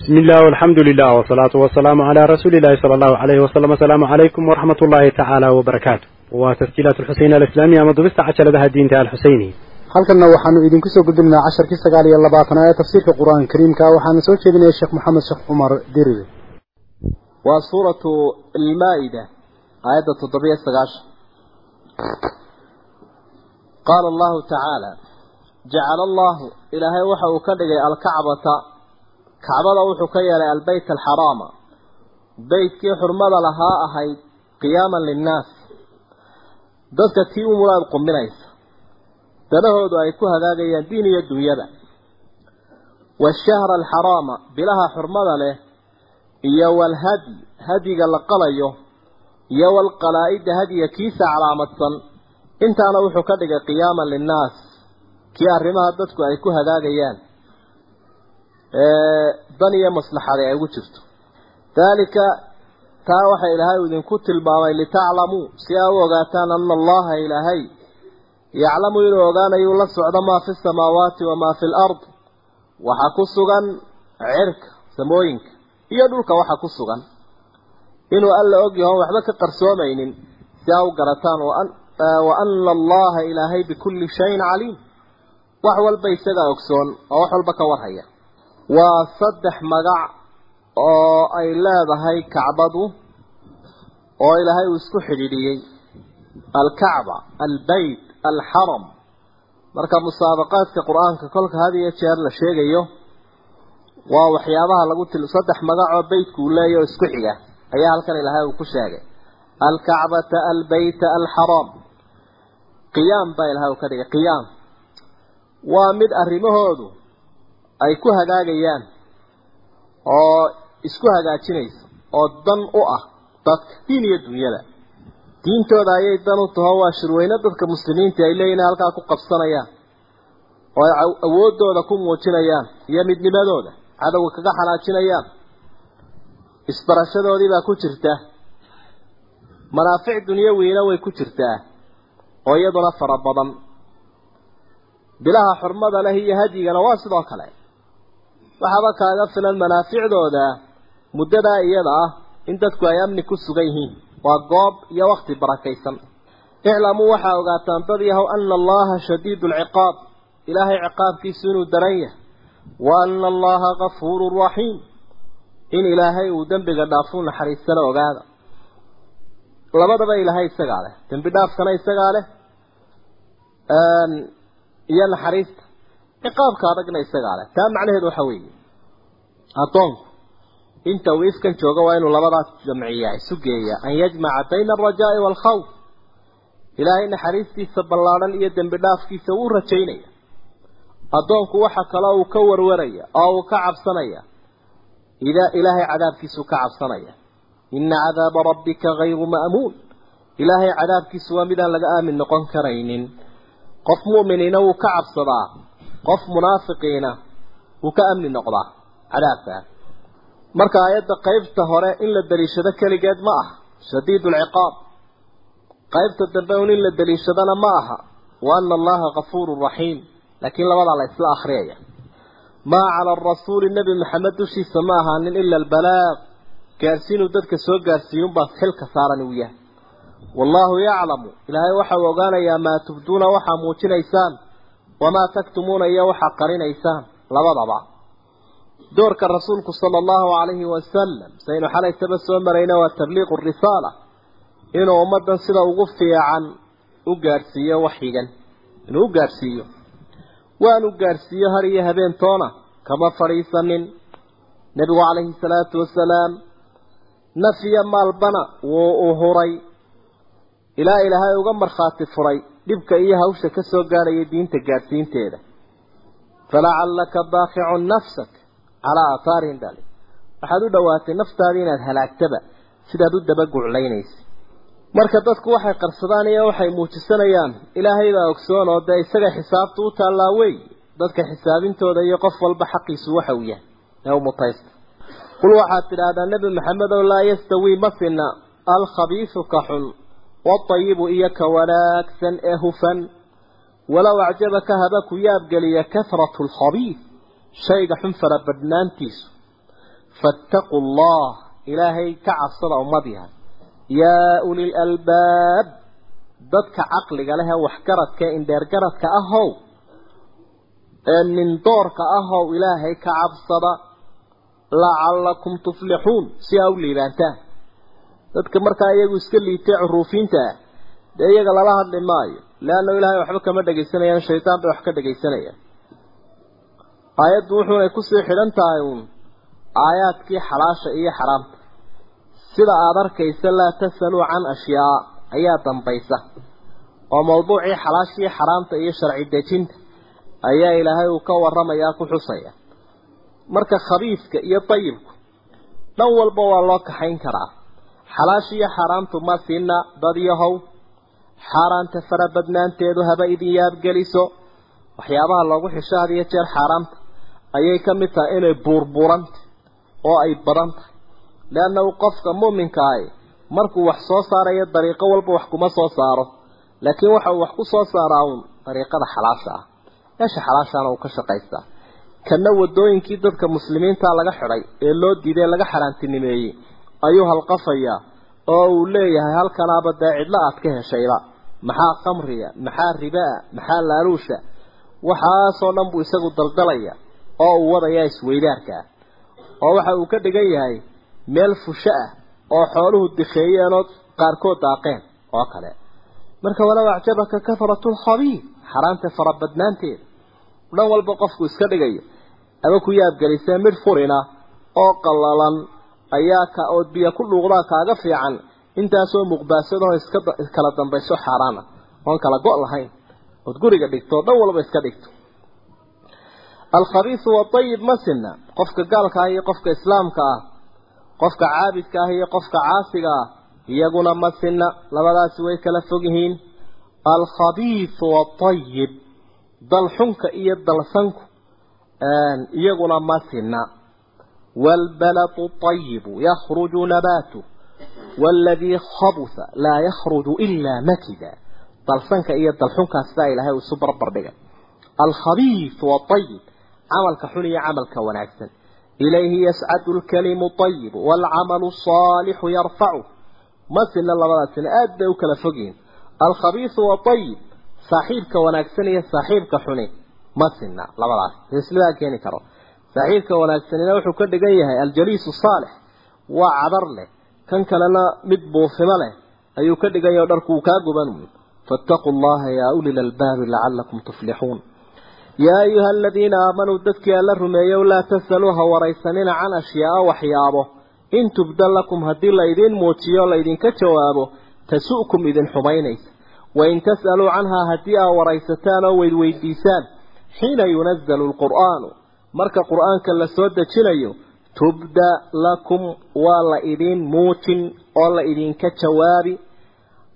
bismillaah alxamdu lilah wsalaatu wasalaamu calaa rasuulillahi sala allahu alayhi wasalam asalaamu calaykum waraxmat ullaahi tacaala wabarakaatu waa tasjiilaat alxuseyn alislaamiya ama dubista cajaladaha diinta alxuseyni halkanna waxaanu idinku soo gudubnaa casharkii sagaal iyo labaatanaad ee tafsiirka qur'aanka kariimka. Waxaana soo jeedinaya sheekh maxamed sheekh cumar dirir waa suuratu almaa-ida aayadda toddobiyo sagaashan. Qaala allahu tacaala jacala allahu ilaahay waxa uu ka dhigay alkacbata kacbada wuxuu ka yeelay albeyt alxaraama beytkii xurmada lahaa ahayd qiyaaman linnaas. Dadka tii u muraad quminaysa danahoodu ay ku hagaagayaan diin iyo dunyada. Waashahra alxaraama bilaha xurmada leh iyo walhadyi hadyiga la qalayo iyo walqalaa-ida hadyiga kiisa calaamadsan intaana wuxuu ka dhigay qiyaaman linnaas. Kii arrimaha dadku ay ku hagaagayaan dan iyo maslaxada ay ugu jirto. Daalika taa waxa ilaahay uu idinku tilmaamay litaclamuu si aa u ogaataan ana allaha ilaahay yaclamu inuu ogaanayu la socdo maa fi samaawaati wamaa fi lard waxa ku sugan cirka samooyinka iyo dhulka waxa ku sugan. Inuu alla ogyaho waxba ka qarsoomaynin si aa u garataan wa ana allaha ilaahay bikulli shayin caliim. Wax walba isagaa ogsoon oo wax walba ka warhaya waa saddex magac oo ay leedahay kacbadu oo ilaahay uu isku xidhiidhiyey. Alkacba albeyt alxaram marka musaabaqaadka qur'aanka kolka had iyo jeer la sheegayo waa waxyaabaha lagu til saddex magacoo beytku uu leeyahy oo isku xiga ayaa halkan ilaahay uu ku sheegay. Alkacbata albeyta alxaram qiyaam baa ilahay uu ka dhigay qiyaam. Waa mid arrimahoodu ay ku hagaagayaan oo isku hagaajinaysa oo dan u ah dadka diin iyo dunyada. Diintooda ayay dan u taho waa shirweyne dadka muslimiinta ay leeyihiin halkaa ku qabsanayaan oo ay awooddooda ku muujinayaan iyo midnimadooda cadowga kaga xanaajinayaan. Isbarashadoodii baa ku jirta. Manaafic dunyawiina way ku jirtaa oo iyaduna fara badan. Bilaha xurmada leh iyo hadyigana waa sidoo kale waxaaba kaaga filan manaaficdooda muddadaa iyada ah in dadku ay amni ku sugan yihiin. Waa goob iyo wakti barakaysan. Iclamuu waxaa ogaataan dad yahow ana allaha shadiidu alciqaab ilaahay ciqaabkiisu inuu daran yahay. Wa ana allaha gafuurun raxiim in ilaahay uu dembiga dhaafuu naxariistana ogaada labadaba ilaahay isagaa leh. Dembi dhaafkana isagaa leh. Iyo naxariista ciqaabka adagna isagaa leh. Taa macnaheedu waxa weeye. Addoonku inta uu ifkan joogo waa inuu labadaas jamciyaa isu geeya an yajmaca bayna alrajaa'i waalkhawf ilaahay naxariistiisa ballaadhan iyo dembi dhaafkiisa wuu rajaynaya. Addoonku waxa kale uu ka warwaraya oo uu ka cabsanaya. Idaa ilaahay cadaabkiisuu ka cabsanaya. Ina cadaaba rabbika hayru ma'muun ilaahay cadaabkiisu waa midaan laga aamin noqon karaynin. Qof mu'miniina wuu ka cabsadaa qof munaafiqiina wuu ka amni noqdaa cadaabkaa marka aayadda qaybta hore in la daliishado keligeed ma aha shadiid alciqaab qaybta dambe un in la daliishadana ma aha wa ana allaha gafuurun raxiim laakiin labadaa la isla akhriyaya maa cala arasuuli nebi maxamed dushiisa ma ahaanin ila albalaaq gaarsiinuu dadka soo gaarsiiyunbaa xilka saaran uu yahay. Wallaahu yaclamu ilaahay waxa uu ogaanayaa maa tubduuna waxaa muujinaysaan wamaa taktumuuna iyo waxaa qarinaysaan labadaba doorka rasuulku sala allahu calayhi wasalam saynu xalaysaba soo marayna waa tabliiqu risaala inuu ummaddan sida ugu fiican u gaadhsiiyo waxyigan inuu u gaadhsiiyo waanu gaadhsiiyo har iyo habeentoona kama fadhiisanin nebigu calayhi salaatu wasalaam nafya maalbana wuu huray ilaa ilaahay uga markhaati furay dhibka iyo hawsha ka soo gaadhaya diinta gaadhsiinteeda. Falacallaka baaqicun nafsak calaa aathaarihim bali waxaad u dhowaatay naftaadii inaad halaagtaba sidaad u daba guclaynaysa marka dadku waxay qarsadaan iyo waxay muujisanayaan ilaahay baa ogsoon oo dee isaga xisaabta u taallaa wey. Dadka xisaabintooda iyo qof walba xaqiisu waxa uu yahay. Ee u mutaysta qul waxaad tidhaahdaa nebi maxamed oo laa yastawii ma sina alkhabiisu ka xun waatayibu iyo ka wanaagsan ee hufan walow acjabaka haba ku yaabgeliya kahratu alkhabiis shayga xun farabadhnaantiisu fattaquu allah ilaahay ka cabsada ummad yahay yaa ulil albaab dadka caqliga leh ee waxgaradka ee indheergaradka ahow ee nindoorka ahow ilaahay dadka markaa iyagu iska liitay curuufiinta ah dee iyaga lala hadli maayo. Leanna ilaahay waxba kama dhegaysanayaan shaydaan bay wax ka dhegaysanayaan aayaddu wuxuunay ku sii xidhan tahay uun aayaadkii xalaasha iyo xaraamta. Sida aada arkaysa laa tasaluu can ashyaa ayaa dambaysa. Oo mawduucii xalaashii xaraamta iyo sharci dejinta ayaa ilaahay uu ka warramayaa ku xusaya. Marka khabiiska iyo dayibku dhan walba waa loo kaxayn karaa xalaasha iyo xaaraamtu ma siina dad yahow xaaraanta farabadnaanteedu haba idin yaabgeliso waxyaabaha loogu xisho had iyo jeer xaaraamta ayay ka mid tahay inay buurburanta oo ay badan tahay. Leanna uu qofka muuminka ahi markuu wax soo saarayo dariiqo walba wax kuma soo saaro. Laakiin waxa uu wax ku soo saaraa uun dariiqada xalaasha ah. Meesha xalaashaana uu ka shaqaystaa kana wadooyinkii dadka muslimiinta laga xidhay ee loo diiday laga xaraantinimeeyey ayuu halqafayaa oo uu leeyahay halkanaaba dee cidlo aad ka heshayba maxaa khamriga maxaa ribaa maxaa laaluusha? Waxaasoo dhan buu isagu daldalaya oo uu wadaya isweydaarka. Oo waxa uu ka dhigan yahay meel fusho ah oo xooluhu dikheeyeenoo qaarkood daaqeen oo kale. Marka walow acjabaka kahratu lkhabiir xaraanta farabadnaanteeda dhan walba qofku iska dhigayo. Ama ku yaabgelisee mid furina oo qallalan ayaa ka ood biyo ku dhuuqdaa kaaga fiican. Intaasoo muqbaasadoo iska kala dambayso xaaraana. Oon kala go' lahayn. Ood guriga dhigto dhan walba iska dhigto. Alkhabiisu waayib masina qofka gaalka ah iyo qofka islaamka ah qofka caabidka ah iyo qofka caasiga ah iyaguna masina labadaasi way kala fog yihiin. Alkhabiisu waayib dalxunka iyo dalsanku iyaguna masina والبلد الطيب يخرج نباته والذي خبث لا يخرج إلا نكدا طلسنك إيا الدلحنك أستاء لها وسبر بردقا الخبيث والطيب عمل كحني عمل كوناكسا إليه يسعد الكلم الطيب والعمل الصالح يرفعه مثل الله بلا سنة أدى وكلا فقين الخبيث والطيب صاحب كوناكسا يا صاحب كحني مثلنا لا بلا يسلوها كيني كرو saaxiibka wanaagsanina wuxuu ka dhigan yahay aljaliisu saalix waa cadar leh. Kan kalena mid buufimo leh ayuu ka dhigan yahay dharku uu kaa guban fattaquu allaha yaa uli lalbaabi lacalakum tuflixuun. Yaa ayuha aladiina aamanuu dadkii alla rumeeyow laa tasaluu ha waraysanina can ashyaaa waxyaabo. In tubda lakum haddii laydin muujiyo laydinka jawaabo tasu'kum idin xumaynaysa. Wain tas'aluu canhaa haddii aa waraysataan oo weydweydiisaan xiina yunazalu lqur'aanu marka qur'aanka la soo dejinayo tubda lakum waa la idin muujin oo la idinka jawaabi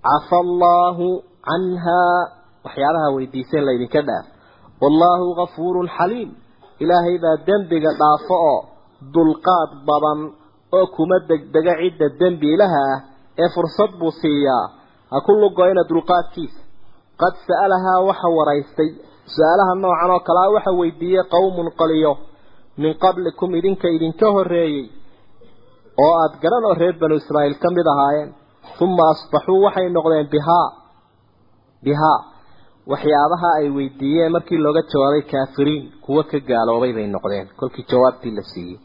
cafa allaahu canhaa waxyaabaha weydiiseen laydinka dhaaf wallaahu gafuurun xaliim ilaahay baa dembiga dhaafo oo dulqaad badan oo kuma degdega cidda dembiilaha ah ee fursad buu siiyaa. Ha ku lugoyna dulqaadkiisa. Qad sa'alahaa waxa waraystay su'aalaha noocan oo kalea waxa weydiiyey qowmun qaliyo min qablikum idinka idinka horreeyey oo aada garan oo reer banu israa'iil ka mid ahaayeen. Uma asbaxuu waxay noqdeen bihaa bihaa waxyaabaha ay weydiiyeen markii looga jawaabay kaafiriin kuwo ka gaaloobay bay noqdeen. Kolkii jawaabtii la siiyey.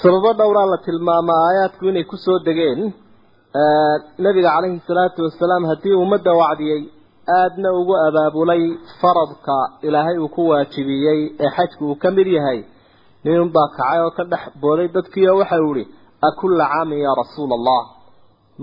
Sababo dhowraa la tilmaamaa aayaadku inay ku soo degeen nabiga calayhi salaatu wasalaam haddii ummadda wacdiyey aadna ugu abaabulay faradka ilaahay uu ku waajibiyey ee xajku uu ka mid yahay. Ninunbaa kacay oo ka dhex booday dadkii oo waxa uu ihi akulla caamin yaa rasuula allah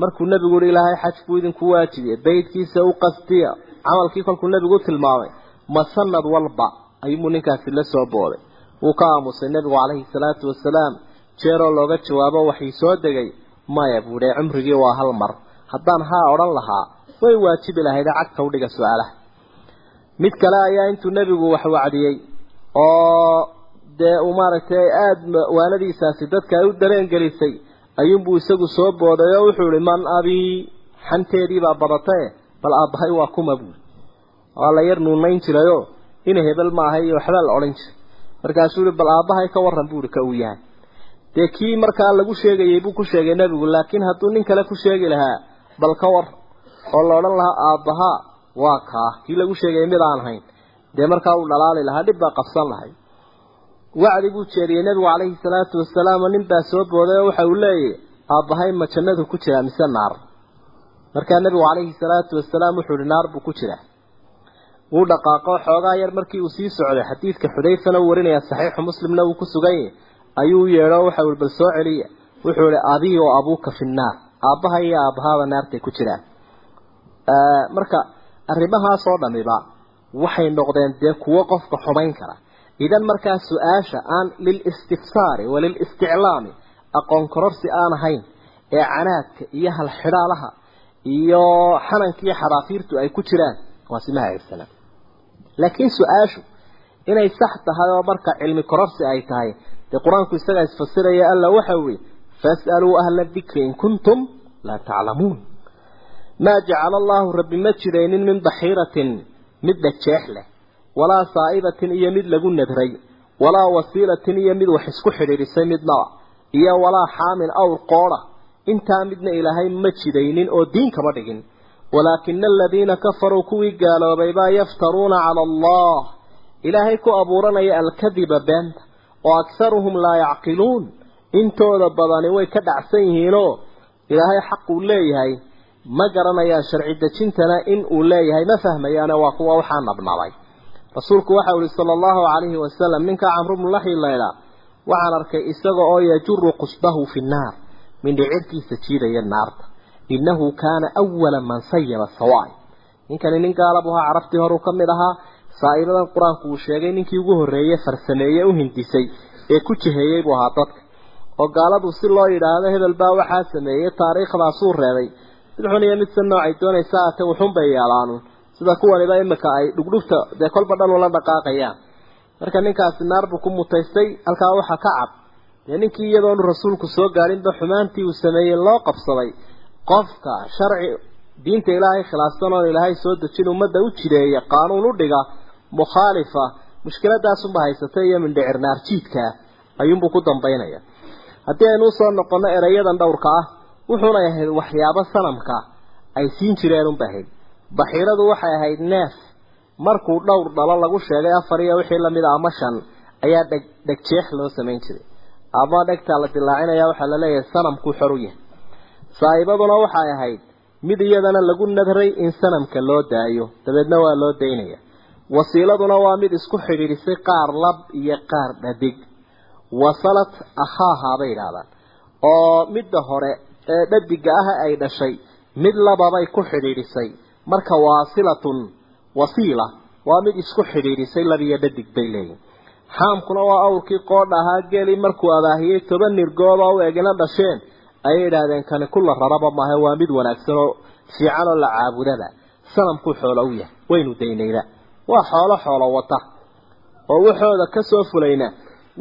markuu nebigu yihi ilaahay xaj buu idinku waajibiyey baydkiisa u qastiya camalkii kolkuu nebigu u tilmaamay ma sanad walba ayuubuu ninkaasi la soo booday. Wuu ka aamusay nebigu calayhi salaatu wasalaam jeeroo looga jawaabo waxii soo degay maya buu ihi cumrigii waa hal mar. Haddaan haa odhan lahaa way waajibi lahayd cagta udhiga su'aalaha. Mid kale ayaa intuu nebigu wax wacdiyey oo dee uu maaragtay aada waanadiisaasi dadka ay u dareen gelisay ayuunbuu isagu soo booday oo wuxuu ihi man abii xanteediibaa badatae bal aabbahay waa kuma buuri. Waa la yar nuunayn jirayoo ina hebel maaha iyo waxbaa la odhan jiray. Markaasuu yihi bal aabbahay ka warran buu ihi ka uu yahay. Dee kii markaa lagu sheegayay buu ku sheegay nebigu laakiin hadduu nin kale ku sheegi lahaa bal ka war oo la odhan lahaa aabbahaa waa kaa kii lagu sheegayay mid aan hayn. Dee markaa uu dhalaali lahaa dhib baa qabsan lahay. Wacdi buu jeediyey nebigu calayhi salaatu wasalaam nin baa soo booday oo waxa uu leeyahy aabbahay ma jannadu ku jiraa mise naar? Markaa nebigu calayhi salaatu wasalaam wuxuu ihi naar buu ku jiraa wuu dhaqaaqo xoogaa yar markii uu sii socday xadiidka xudayfana uu warinaya saxiixu muslimna uu ku sugan yahay ayuu yeedho waxa uu bal soo celiya. Wuxuu ihi oo abuuka fi nnaar aabbaha iyo aabbahaaba naartay ku jiraan marka arrimahaas oo dhamiba waxay noqdeen dee kuwo qofka xumayn kara. Idan markaa su'aasha aan lilistifsaari walilisticlaami aqoon kororsi aan ahayn ee canaadka iyo halxidhaalaha iyo xananka iyo xadaafiirtu ay ku jiraan waa simaha eegsanaa laakiin su'aashu inay sax tahay oo marka cilmi kororsi ay tahay dee qur'aanku isagaa isfasiraya alla waxa weye fas'aluu ahla dikri in kuntum laa taclamuun maa jacala allaahu rabbi ma jiraynin min baxiiratin mid dhajeex leh walaa saa'ibatin iyo mid lagu nadray walaa wasiilatin iyo mid wax isku xidhiidhisay midnaba iyo walaa xaamin awr qoodha intaa midna ilaahay ma jidaynin oo diin kama dhigin. Walaakina aladiina kafaruu kuwii gaaloobay baa yaftaruuna cala allah ilaahay ku abuuranaya alkadiba beenta oo akharuhum laa yacqiluun. Intooda badani way ka dhacsan yihiinoo ilaahay xaq uu leeyahay ma garanayaan sharci dejintana in uu leeyahay ma fahmayaane waa kuwa waxaa nabnabay. Rasuulku waxa uu yihi sala allahu calayhi wasalam ninka camru bnu laxyi laydhaa waxaan arkay isaga oo yajuru qusbahu fi nnaar mindhicirkiisa jiidaya naarta. Innahu kaana awala man sayaba sawaai ninkani nin gaalab ahaa carabtii horuu ka mid ahaa saa'ibadan qur'aanku uu sheegay ninkii ugu horreeyey farsameeye u hindisay ee ku jiheeyey buu ahaa dadka. Oo gaaladu si loo yidhaahdo hebel baa waxaa sameeyey taariikhdaasuu reebay mid xun iyo midsa noocay doonaysa ate wuxun bay yeelaanu sida kuwaniba imika ay dhugdhugta dee kolba dhan ula dhaqaaqayaan. Marka ninkaasi naar buu ku mutaystay halkaa waxaa ka cad. Dee ninkii iyadoonu rasuulku soo gaadhinba xumaantii uu sameeyey loo qabsaday. Qofka sharci diinta ilaahay khilaafsan oon ilaahay soo dejin ummadda u jideeya qaanuun u dhiga mukhaalifa mushkiladaasunba haysatay iyo mindhicir naarjiidkaa ayuunbuu ku dambaynaya. Haddii aynu u soo noqono erayadan dhowrka ah wuxuunay ahayd waxyaabo sanamka ay siin jireen unba ahayd. Baxiiradu waxay ahayd neef. Markuu dhowr dhalo lagu sheegay afar iyo wixii la mid a ama shan ayaa dheg dhegjeex loo samayn jiray. Ama dhegtaa la dilaacinaya waxaa la leeyahay sanamkuu xor u yahay. Saa'ibaduna waxay ahayd mid iyadana lagu nadray in sanamka loo daayo dabeedna waa loo daynaya. Wasiiladuna waa mid isku xidhiidhisay qaar lab iyo qaar dhadig. Wasalat akhaahaa bay yidhaahdaan. Oo midda hore ee dhadiga ah ay dhashay mid lababay ku xidhiidhisay. Marka waasilatun wasiila waa mid isku xidhiidhisay labiyo dhadig bay leeyihiin xaamkuna waa awrkii qoodha ahaa geli markuu abaahiyey toban nirgooba u egina dhasheen. Ayay idhaahdeen kani kula raraba maahe waa mid wanaagsan oo fiican oo la caabudaba sanamkuu xoolo u yahay waynu daynayna. Waa xoolo xoolo wata oo waxooda ka soo fulayna.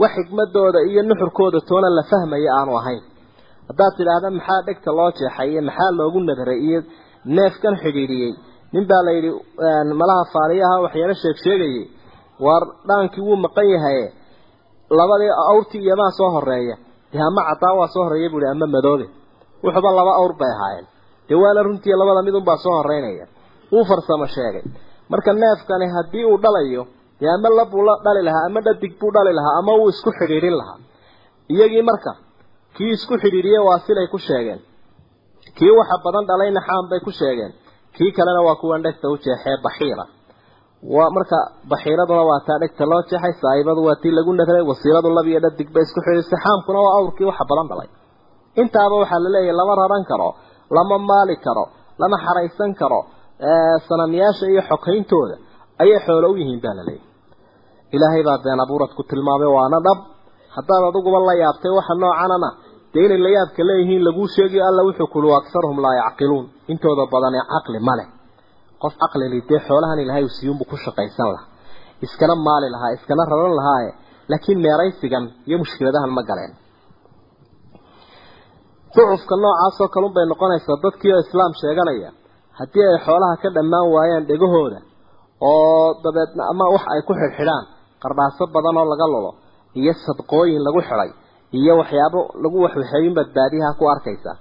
Wax xigmadooda iyo nuxurkooda toona la fahmaya aanu ahayn haddaad tidhaahda maxaa dhegta loo jeexay iyo maxaa loogu nadray iyo neefkan xidhiidhiyey nin baa la yidhi malaha faaliyaha waxyaalo sheeg sheegayay. Waar dhaankii wuu maqan yahaye labadii awrtii iyomaa soo horreeya dee ama caddaan waa soo horreeya buuhi ama madoobe wuxuuba laba awr bay ahaayeen. Dee waana runtii labada mid unbaa soo horeynaya wuu farsamo sheegay. Marka neefkani haddii uu dhalayo dee ama labbuu la dhali lahaa ama dhadig buu dhali lahaa ama wuu isku xidhiidhin lahaa. Iyagii marka kii isku xidhiidhiye waa silay ku sheegeen. Kii waxa badan dhalayna xaam bay ku sheegeen. Kii kalena waa kuwan dhegta u jeexee baxiira. Waa marka baxiiraduna waa taa dhegta loo jeexay saa'ibadu waa tii lagu nadray wasiiladu lab iyo dhadig bay isku xidhiidhisay xaamkuna waa awrkii waxa badan dhalay. Intaaba waxaa la leeyahay lama raran karo lama maali karo lama xaraysan karo sanamyaasha iyo xokayntooda ayay xoolo u yihiin baa la leeyahay. Ilaahay baa been abuurad ku tilmaamay waana dhab haddaad adiguba la yaabtay waxa noocanana dee inay la yaabka leeyihiin laguu sheegayo alla wuxuu kulu akharuhum laa yacqiluun. Intooda badane caqli ma leh. Qof caqli li dee xoolahan ilaahay uu siiyuunbu ku shaqaysan lahaa. Iskana maali lahaa iskana raran lahaaye laakiin meeraysigan iyo mushkiladahan ma galeen. Ducufka noocaasoo kalun bay noqonaysaa dadkii oo islaam sheeganaya. Haddii ay xoolaha ka dhammaan waayaan dhegahooda oo dabeedna ama wax ay ku xidhxidhaan qardhaaso badan oo laga lulo iyo sadqooyin lagu xidhay iyo waxyaabo lagu waxwaxeeyin badbaadiyaha ku arkaysa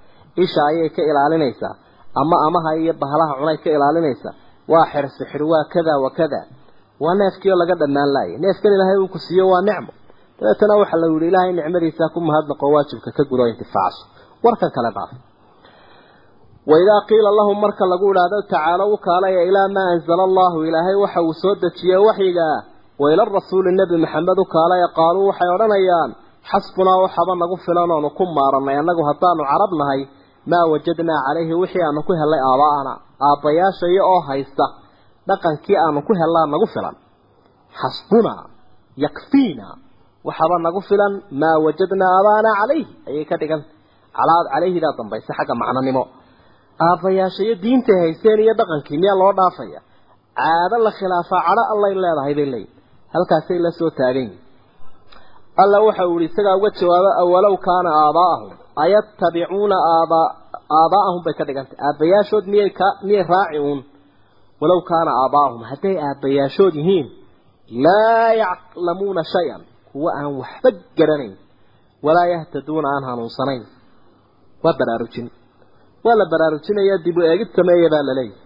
isha ayay ka ilaalinaysaa ama amaha iyo bahalaha cunay ka ilaalinaysaa. Waa xirsixir waa kada wa kada waa neefkii laga dhammaan laayay neefkan ilaahay uu ku siiyo waa nicmo. Dabeetana waxaa lagu yihi ilaahay nicmadiisa ku mahadnaqo waajibka ka gudo intifaacso warkan kale dhaaf waidaa qiila lahum marka lagu idhaahdo tacaalo u kaalaya ilaa maa anzala allahu. Ilaahay waxa uu soo ah waila rasuuli nebi maxamed u kaalaya qaaluu waxay odhanayaan xasbunaa waxaba nagu filan oonu ku maaranay annagu haddaanu carab nahay maa wajadnaa calayhi wixii aanu ku helnay aabaa'ana aabbayaashayo oo haysta dhaqankii aanu ku hellaa nagu filan xasbunaa yakfiina waxaba nagu filan maa wajadnaa aabaa'ana calayhi ayay ka dhigan calaad calayhidaa dambaysa xagga macnonimo aabbayaashayo diintay haysteen iyo dhaqankii miyaa loo dhaafaya caado la khilaafaa cadho allay leedahay bay leeyihiin halkaasay la soo alla waxa uu yihi isagaa uga jawaabo awalow kaana aabaa'ahum ayattabicuuna aaba aabaa'ahum bay ka dhigantay. Aabbayaashood miyay ka miyay raaci uun walow kaana aabaa'ahum hadday aabbayaashood yihiin laa yaclamuuna shay-an. Kuwa aan waxba garanayn. Walaa yahtaduuna aan hanuunsanayn. Waa baraarujin. Waa la baraarujinayaa dib u eegid sameeya baa la leeyahy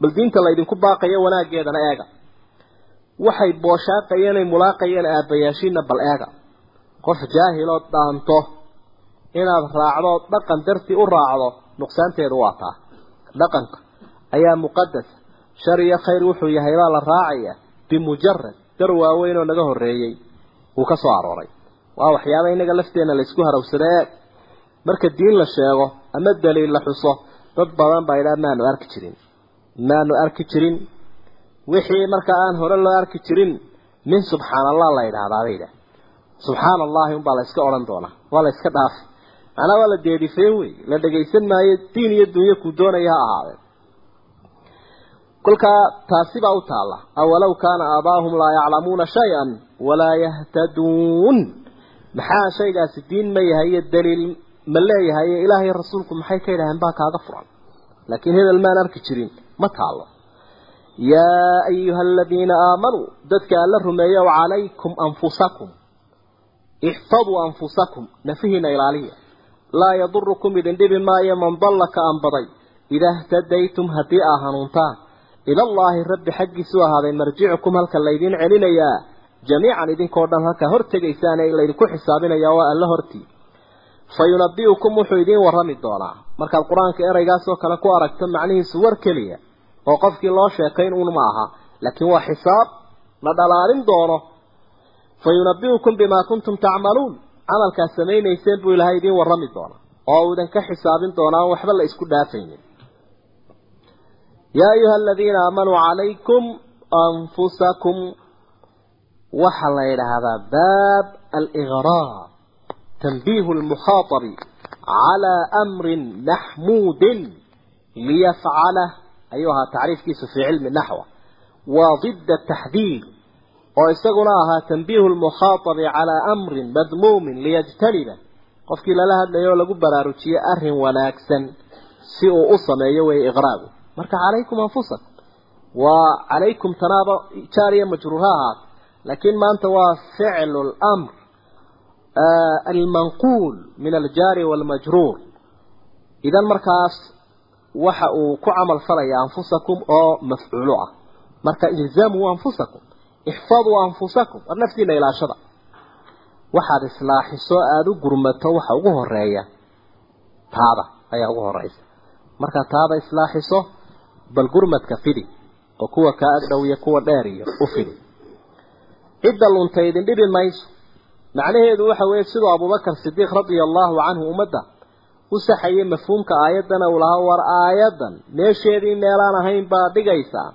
bal diinta laydinku baaqayo wanaaggeedana eega waxay booshaaqayeen ay mulaaqayeen aabbayaashiina bal eega. Qof jaahiloo dhaanto inaad raacdo dhaqan dartii u raacdo nuqsaanteedu waa taa. Dhaqanka ayaa muqadas shar iyo khayr wuxuu yahay baa la raacaya bimujarad dar waaweyn oo naga horreeyey. Uu ka soo arooray. Waa waxyaaba inaga lafteenna laysku harawsada eeg marka diin la sheego ama daliil la xuso dad badan baa idhaa maanu arki jirin. Maanu arki jirin wixii marka aan hore loo arki jirin min subxaan allah la yidhaahdaa bay yidhaah subxaana allahi unbaa la iska odhan doonaa waa la iska dhaafi macnaa waa la deedifeen wey la dhagaysan maayo diin iyo dunyo kuu doonaya ha ahaadeen. Kolkaa taasi baa u taalla awalow kaana aabaahum laa yaclamuuna shay-an walaa yahtaduun. Maxaa shaygaasi diin ma yahay iyo daliil ma leeyahay ilaahay rasuulku maxay ka yidhaaheen baa kaaga furan. Laakiin hebel maan arki jirin ma taalo yaa ayuha aladiina aamanuu dadka alla rumeeya calaykum anfusakum ixfaduu anfusakum nafihiina ilaaliya laa yadurukum idin dhibi maayo man dalla ka anbaday idaa htadaytum haddii aa hanuuntaan ilallaahi rabbi xaggiisu ahaaday marjicukum halka laydin celinayaa jamiican idinkoo dhan halkaa hortegaysaan ee laydinku xisaabinayaa waa alla hortii fayunabiukum wuxuu idiin warrami doonaa markaad qur'aanka ereygaasoo kale ku aragto macnihiisu war keliya oo qofkii loo sheekayn uun ma aha. Laakiin waa xisaab la dhalaalin doono. Fayunabiukum bimaa kuntum tacmaluun camalkaas samaynayseen buu ilaahay idiin warrami doona. Oo uudan ka xisaabin doona aan waxba la isku dhaafaynin. Yaa ayuha aladiina aamanuu calaykum anfusakum. Waxaa la yidhaahdaa baab aligraab tanbiihu lmukhaaabi calaa amrin maxmuudin liyafcalah ليفعله أيها تعريف كيس في علم النحو وضد التحذير ويستغناها تنبيه المخاطب على أمر مذموم ليجتنبه قفك لها أنه لقب براروتي أرهم وناكسا سئو أصم يوي إغراب مرك عليكم أنفسكم وعليكم تنابا تاريا مجروها لكن ما أنت فعل الأمر آه المنقول من الجار waxa uu ku camal falaya anfusakum oo mafcuulu ah. Marka ilzaamu anfusakum ihfadu anfusakum war naftiina ilaashada. Waxaad islaaxiso aada u gurmato waxa ugu horreeya taada ayaa ugu horeysa markaad taada islaaxiso bal gurmadka fidi oo kuwa kaa agdhow iyo kuwa dheer iyo u fidi. Cidda lunta idin dhibi mayso. Macnaheedu waxa weeye siduu abubakar sidiiq radia allahu canhu ummadda u saxayay mafhuumka aayaddana uu lahaa war aayaddan meesheedii meelaan ahayn baa dhigaysaan.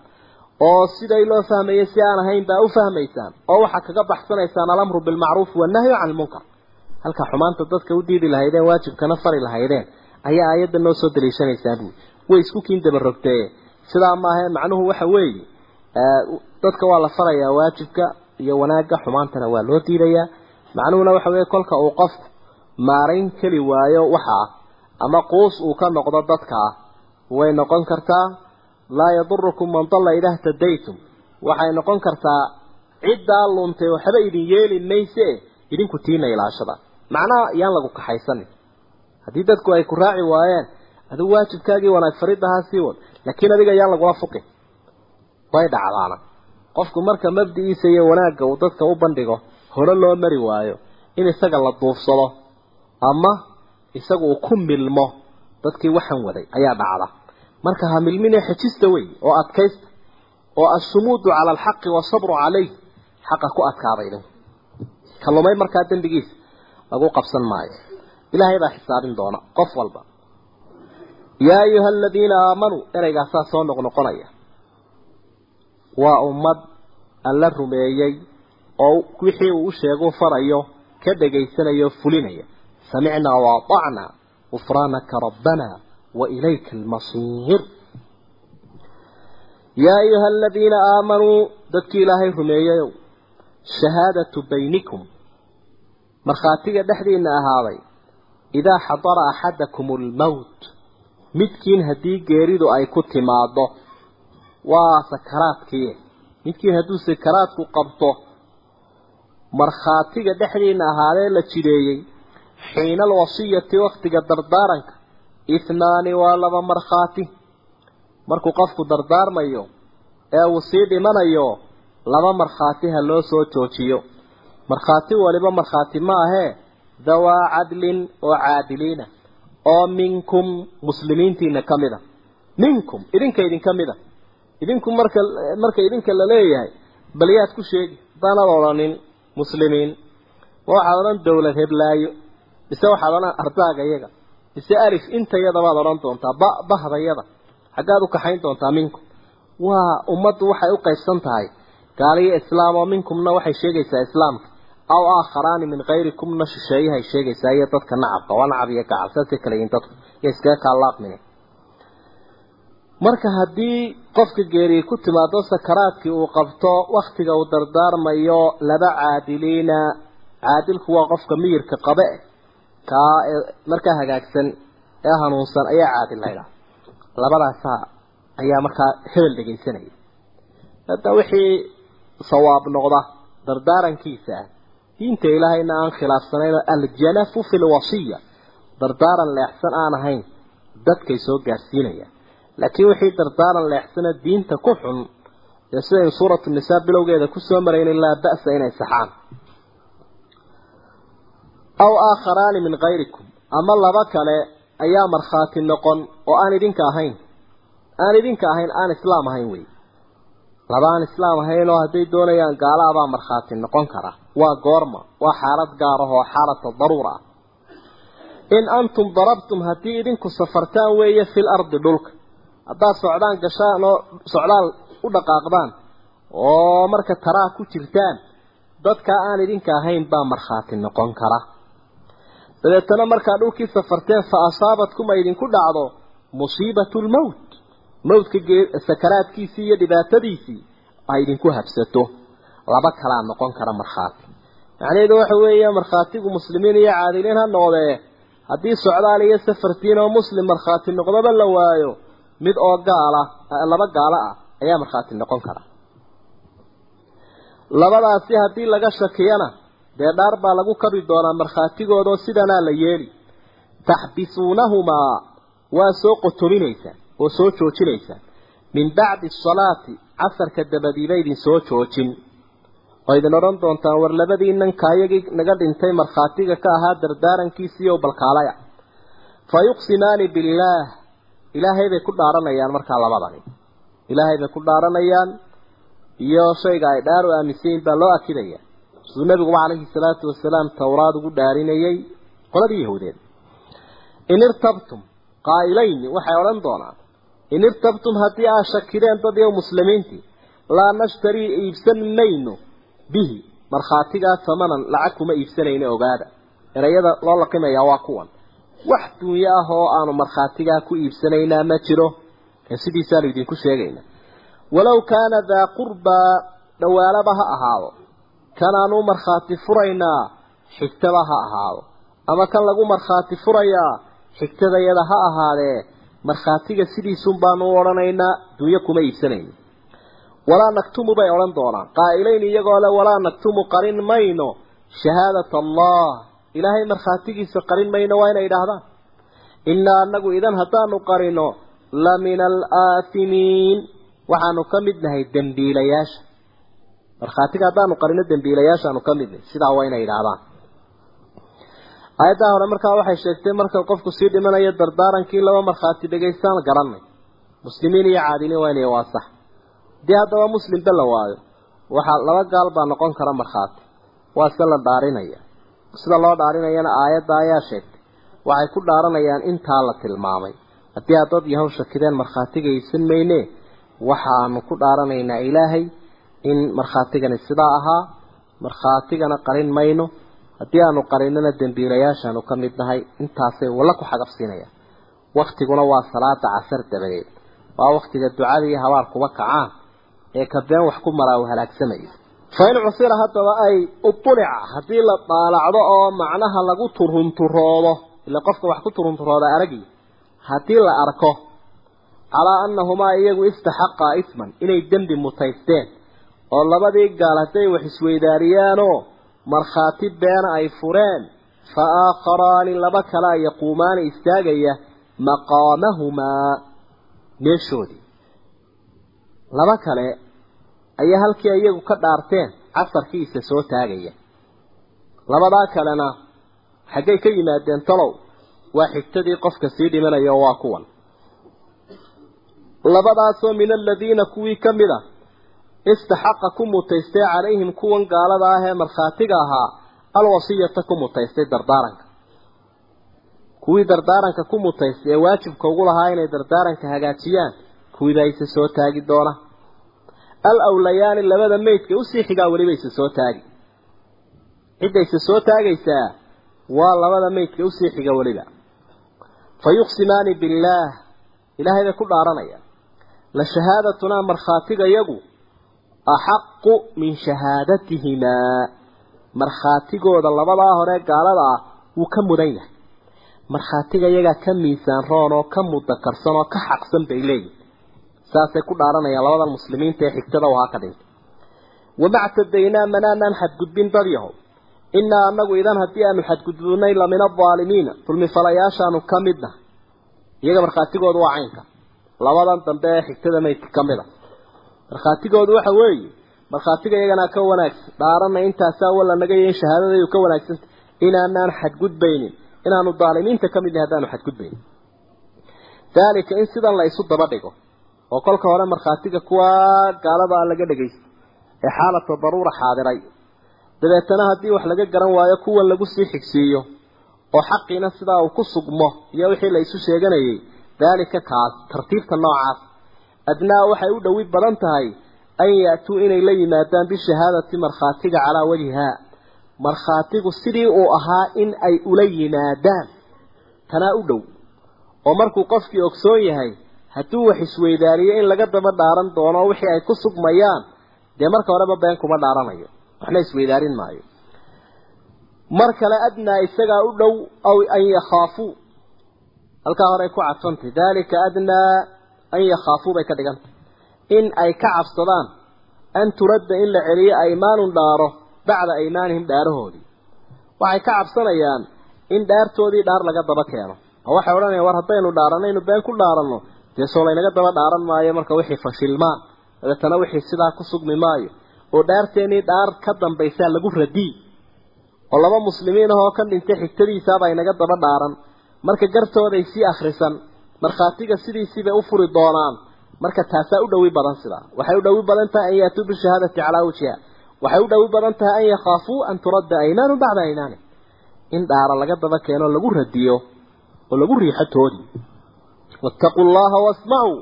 Oo siday loo fahmayay si aan ahayn baa u fahmaysaan. Oo waxaa kaga baxsanaysaan alamru bilmacruuf wannahyu can ilmunkar halka xumaanta dadka u diidi lahaydeen waajibkana fari lahaydeen ayaa aayadda noo soo daliishanaysaan buui way isku kiin dabarogtee sidaa maahae macnuhu waxa weeye dadka waa la farayaa waajibka iyo wanaagga xumaantana waa loo diidayaa. Macnuhuna waxa weeye kolka uu qofku maarayn keli waayo waxa ah ama quus uu ka noqdo dadka ah. Way noqon kartaa laa yadurukum man dalla idaa htadaytum waxay noqon kartaa ciddaa luntay waxba idin yeeli mayse idinku tiina ilaashada. Macnaha yaan lagu kaxaysanin. Haddii dadku ay ku raaci waayeen adigu waajibkaagii wanaag faridahaa sii wad laakiin adiga yaan lagula fuqin way dhacdaana. Qofku marka mabdi'iisa iyo wanaagga uu dadka u bandhigo hore loo mari waayo in isaga la duufsado ama isagu uu ku milmo dadkii waxan waday ayaa dhacda. Marka ha milmine xejista wey oo adkaysta oo assumuudu cala alxaqi wasabru calayh xaqa ku adkaaday idinku kalumay markaa dembigiisa lagu qabsan maayo. Ilaahay baa xisaabin doona qof walba. Yaa ayuha aladiina aamanuu ereygaasaa soo noqnoqonaya waa ummad alla rumeeyey oo wixii uu u sheegu farayo ka dhegaysanayo fulinaya gufraanaka rabbana wa ilayka almasiir yaa ayuha aladiina aamanuu dadkii ilaahay rumeeyeyow shahaadatu baynikum markhaatiga dhexdiina ahaaday idaa xadara axadakum almowt midkiin haddii geeridu ay ku timaado waa sakaraadkii midkiin hadduu sakaraadku qabto markhaatiga dhexdiina ahaadee la jideeyey xiina alwasiyati wakhtiga dardaaranka. Ihnaani waa laba markhaati. Markuu qofku dardaarmayo ee uu sii dhimanayo laba markhaati ha loo soo joojiyo. Markhaati waliba markhaati ma ahee dawaa cadlin oo caadiliina oo minkum muslimiintiina ka mid a minkum idinka idinka mid a idinku marka marka idinka la leeyahay bal yaad ku sheegi haddaanad odhanin muslimiin. Ma waxaad odhan dawlad heblaayo mise waxaad odhan ardaaga yaga mise alif intayadabaad odhan doontaa ba bahdayada xaggaad u kaxayn doontaa minkum waa ummaddu waxay u qaybsan tahay. Gaaliyo islaam oo minkumna waxay sheegaysaa islaamka. Aw aakharaani min kayrikumna shisheeyahay sheegaysaa iyo dadka nacabka. Waa nacab iyo gacal saasay kala yihiin dadku. Iyo iskaga kaalaaqmine marka haddii qofka geeriye ku timaado sakaraadkii uu qabto wakhtiga uu dardaarmayo laba caadiliina. Caadilku waa qofka miyirka qabe kaa markaa hagaagsan ee hanuunsan ayaa caadil laydhaha labadaasaa ayaa markaa hebel dhegaysanaya hadda wixii sawaab noqda dardaarankiisa ah diinta ilaahayna aan khilaafsanayn aljanafu fi lwasiya dardaaran leexsan aan ahayn dadkay soo gaarsiinayaan. Laakiin wixii dardaaran leexsana diinta ku xun ee sidaynu suuratu nisaa bilowgeeda ku soo maraynin laa ba'sa inay saxaan aw aakharaani min kayrikum ama laba kale ayaa markhaati noqon oo aan idinka ahayn. Aan idinka ahayn aan islaam ahayn wey. Laba aan islaam ahayn oo hadday doonayaan gaala abaa markhaati noqon kara. Waa goorma waa xaalad gaar ah oo xaalata daruura ah. In antum darabtum haddii idinku safartaan weeye fil ardi dhulka. Haddaad socdaan gashaan oo socdaal u dhaqaaqdaan oo marka taraa ku jirtaan dadka aan idinka ahayn baa markhaati noqon kara dabeetana markaa dhulkii safarteen fa asaabatkum ay idinku dhacdo musiibatu lmowt mawdka sakaraadkiisii iyo dhibaatadiisii ay idinku habsato. Laba kalaa noqon kara markhaati. Macnaheedu waxa weeye markhaatigu muslimiin iyo caadiliin ha noqdee. Haddii socdaal iyo safartiin oo muslim markhaati noqdaba la waayo mid oo gaala laba gaalo ah ayaa markhaati noqon kara. Labadaasi haddii laga shakiyana dee dhaar baa lagu kabi doonaa markhaatigoodao sidanaa la yeeli. Taxbisuunahumaa waa soo qotominaysaan oo soo joojinaysaan min bacdi asalaati casarka dabadiiba idin soo joojin. Oo idin odhan doontaan war labadiinan kaayagii naga dhintay markhaatiga ka ahaa dardaarankiisiiyo balkaalaya. Fa yuqsimaani billaah ilaahay bay ku dhaaranayaan markaa labadani. Ilaahay bay ku dhaaranayaan iyo shayga ay dhaar u aaminsayiin baa loo akidaya siduu nabiguba calayhi salaatu wasalaam towraad ugu dhaarinayay qoladii yahuudeed. In irtabtum qaa'ilayni waxay odhan doonaan in irtabtum haddii aad shakideen dad iyo muslimiintii laa nashtarii iibsan mayno bihi markhaatigaa tamanan lacag kuma iibsanayno ogaada. Erayada loo laqimayaa waa kuwan. Wax duunyo ah oo aanu markhaatigaa ku iibsanaynaa ma jiro. Ee sidiisaanu idinku sheegaynaa walow kaana daa qurbaa dhawaalaba ha ahaado kanaanu markhaati furaynaa xigtaba ha ahaado. Ama kan lagu markhaati furayaa xigtadayada ha ahaadee markhaatiga sidiisun baanu u odhanaynaa dunyo kuma iibsanayno walaa naktumu bay odhan doonaan. Qaa'ilayn iyagoo le walaa naktumu qarin mayno. Shahaadat allah ilaahay markhaatigiisa qarin mayno waa inay idhaahdaan. Innaa anagu idan haddaanu qarino la min alaathimiin waxaanu ka mid nahay dembiilayaasha markhaatiga haddaanu qarino dembiilayaashaanu ka mid nahay sidaa waa inay idhaahdaan aayaddaa hore markaa waxay sheegtay marka qofku sii dhimanayo dardaarankii laba markhaati dhegaystaan garanay. Muslimiin iyo caadiliin waa inay waa sax haddii haddaba muslimba la waayo waxaa laba gaal baa noqon kara markhaati. Waa se la dhaarinaya. Sida loo dhaarinayana aayadda ayaa sheegtay. Waxay ku dhaaranayaan intaa la tilmaamay. Haddii aad dad yahow shakideen markhaatigaysan mayne waxaanu ku dhaaranaynaa ilaahay in markhaatigani sidaa ahaa markhaatigana qarin mayno haddii aanu qarinana dembiilayaashaanu ka mid nahay intaasay walla ku xagabsiinayaan waktiguna waa salaada casar dabadeed. Waa waktiga ducada iyo habaar kuba kacaan ee ka been wax ku maraa uu halaagsamaya fa in cusira haddaba ay utulica haddii la daalacdo oo macnaha lagu turunturoodo ila qofka wax ku turunturooda aragi haddii la arko calaa annahumaa iyagu istaxaqaa isman inay dembi mutaysteen oo labadii gaal hadday wax isweydaariyaanoo markhaati beena ay fureen fa aakharaani laba kalea yaquumaani istaagaya maqaamahumaa meeshoodii. Laba kale ayaa halkii iyagu ka dhaarteen casarkiisa soo taagaya. Labadaa kalena xaggay ka yimaadeen talow waa xigtadii qofka sii dhimanaya oo waa kuwan. Labadaasoo min aladiina kuwii ka mid a istaxaqa ku mutaystay calayhim kuwan gaalada ah ee markhaatiga ahaa alwasiyata ku mutaystay dardaaranka. Kuwii dardaaranka ku mutaystay ee waajibka ugu lahaa inay dardaaranka hagaajiyaan kuwiibaa isa soo taagi doona. Al awlayaani labada meydka u sii xigaa weliba isa soo taagi. Cidda isa soo taagaysaa waa labada meydka u sii xiga weliba fa yuqsimaani billaah ilaahay bay ku dhaaranayaan la shahaadatunaa markhaatiga yagu axaqu min shahaadatihimaa markhaatigooda labadaa hore gaalada ah wuu ka mudan yahay markhaatiga iyagaa ka miisaan roon oo ka mudakarsan oo ka xaqsan bay leeyihiin saasay ku dhaaranayaan labadan muslimiinta ee xigtada u ahaa ka dhintay wamactadaynaa manaanaan xadgudbin dad yahow innaa anagu idan haddii aanu xadgudbinay la min aldaalimiina dulmifalayaashaanu ka iyaga markhaatigoodu waa caynka labadan dambe ee xigtada maydka ka mid a markhaatigoodu waxa weeye markhaatiga iyagana ka wanaagsan. Dhaarana intaasaa walla naga yahin shahaadadaydu ka wanaagsanta inaanaan xadgudbaynin inaanu daalimiinta ka mid nahay haddaanu xadgudbaynin. Daalika in sidan la isu daba dhigo oo kolka hore markhaatiga kuwa gaalada a laga dhagaysta ee xaalata daruura xaadiray dabeetana haddii wax laga garan waayo kuwan lagu sii xigsiiyo oo xaqiina sidaa uu ku sugmo iyo wixii la isu sheeganayay daalika kaas tartiibta noocaas adnaa waxay u dhowi badan tahay an ya'tuu inay la yimaadaan bishahaadati markhaatiga calaa wajhihaa markhaatigu sidii uu ahaa in ay ula yimaadaan tanaa u dhow oo markuu qofkii ogsoon yahay hadduu wax isweydaariyo in laga daba dhaaran doono wixii ay ku sugmayaan dee marka horeba been kuma dhaaranayo waxna isweydaarin maayo mar kale adnaa isagaa u dhow aw an yakhaafuu halkaa horey ku cadfantay daalika adnaa an yakhaafuu bay ka dhigantay in ay ka cabsadaan an turadda in la celiyo aymaanun dhaaro bacda aymaanihim dhaarahoodii. Waxay ka cabsanayaan in dhaartoodii dhaar laga daba keeno. Oo waxay odhanayaan war haddaynu dhaaranaynu been ku dhaaranno. Dee soo laynaga daba dhaaran maayo marka wixii fashilmaan. Dabeetana wixii sidaa ku sugmi maayo. Oo dhaarteennii dhaar ka dambaysaa lagu radii. Oo laba muslimiin ahoo ka dhintay xigtadiisaaba inaga daba dhaaran. Marka gartooday sii akhrisan markhaatiga sidiisiibay u furi doonaan marka taasaa u dhowi badan sidaa waxay u dhowi badan tahay an yaatuu bishahaadati calaa wajhiha. Waxay u dhowi badan tahay an yakhaafuu an turadda aymaanu bacda aymaani in dhaara laga daba keeno lagu radiyo oo lagu riixo toodii wattaquu llaha wasmacuu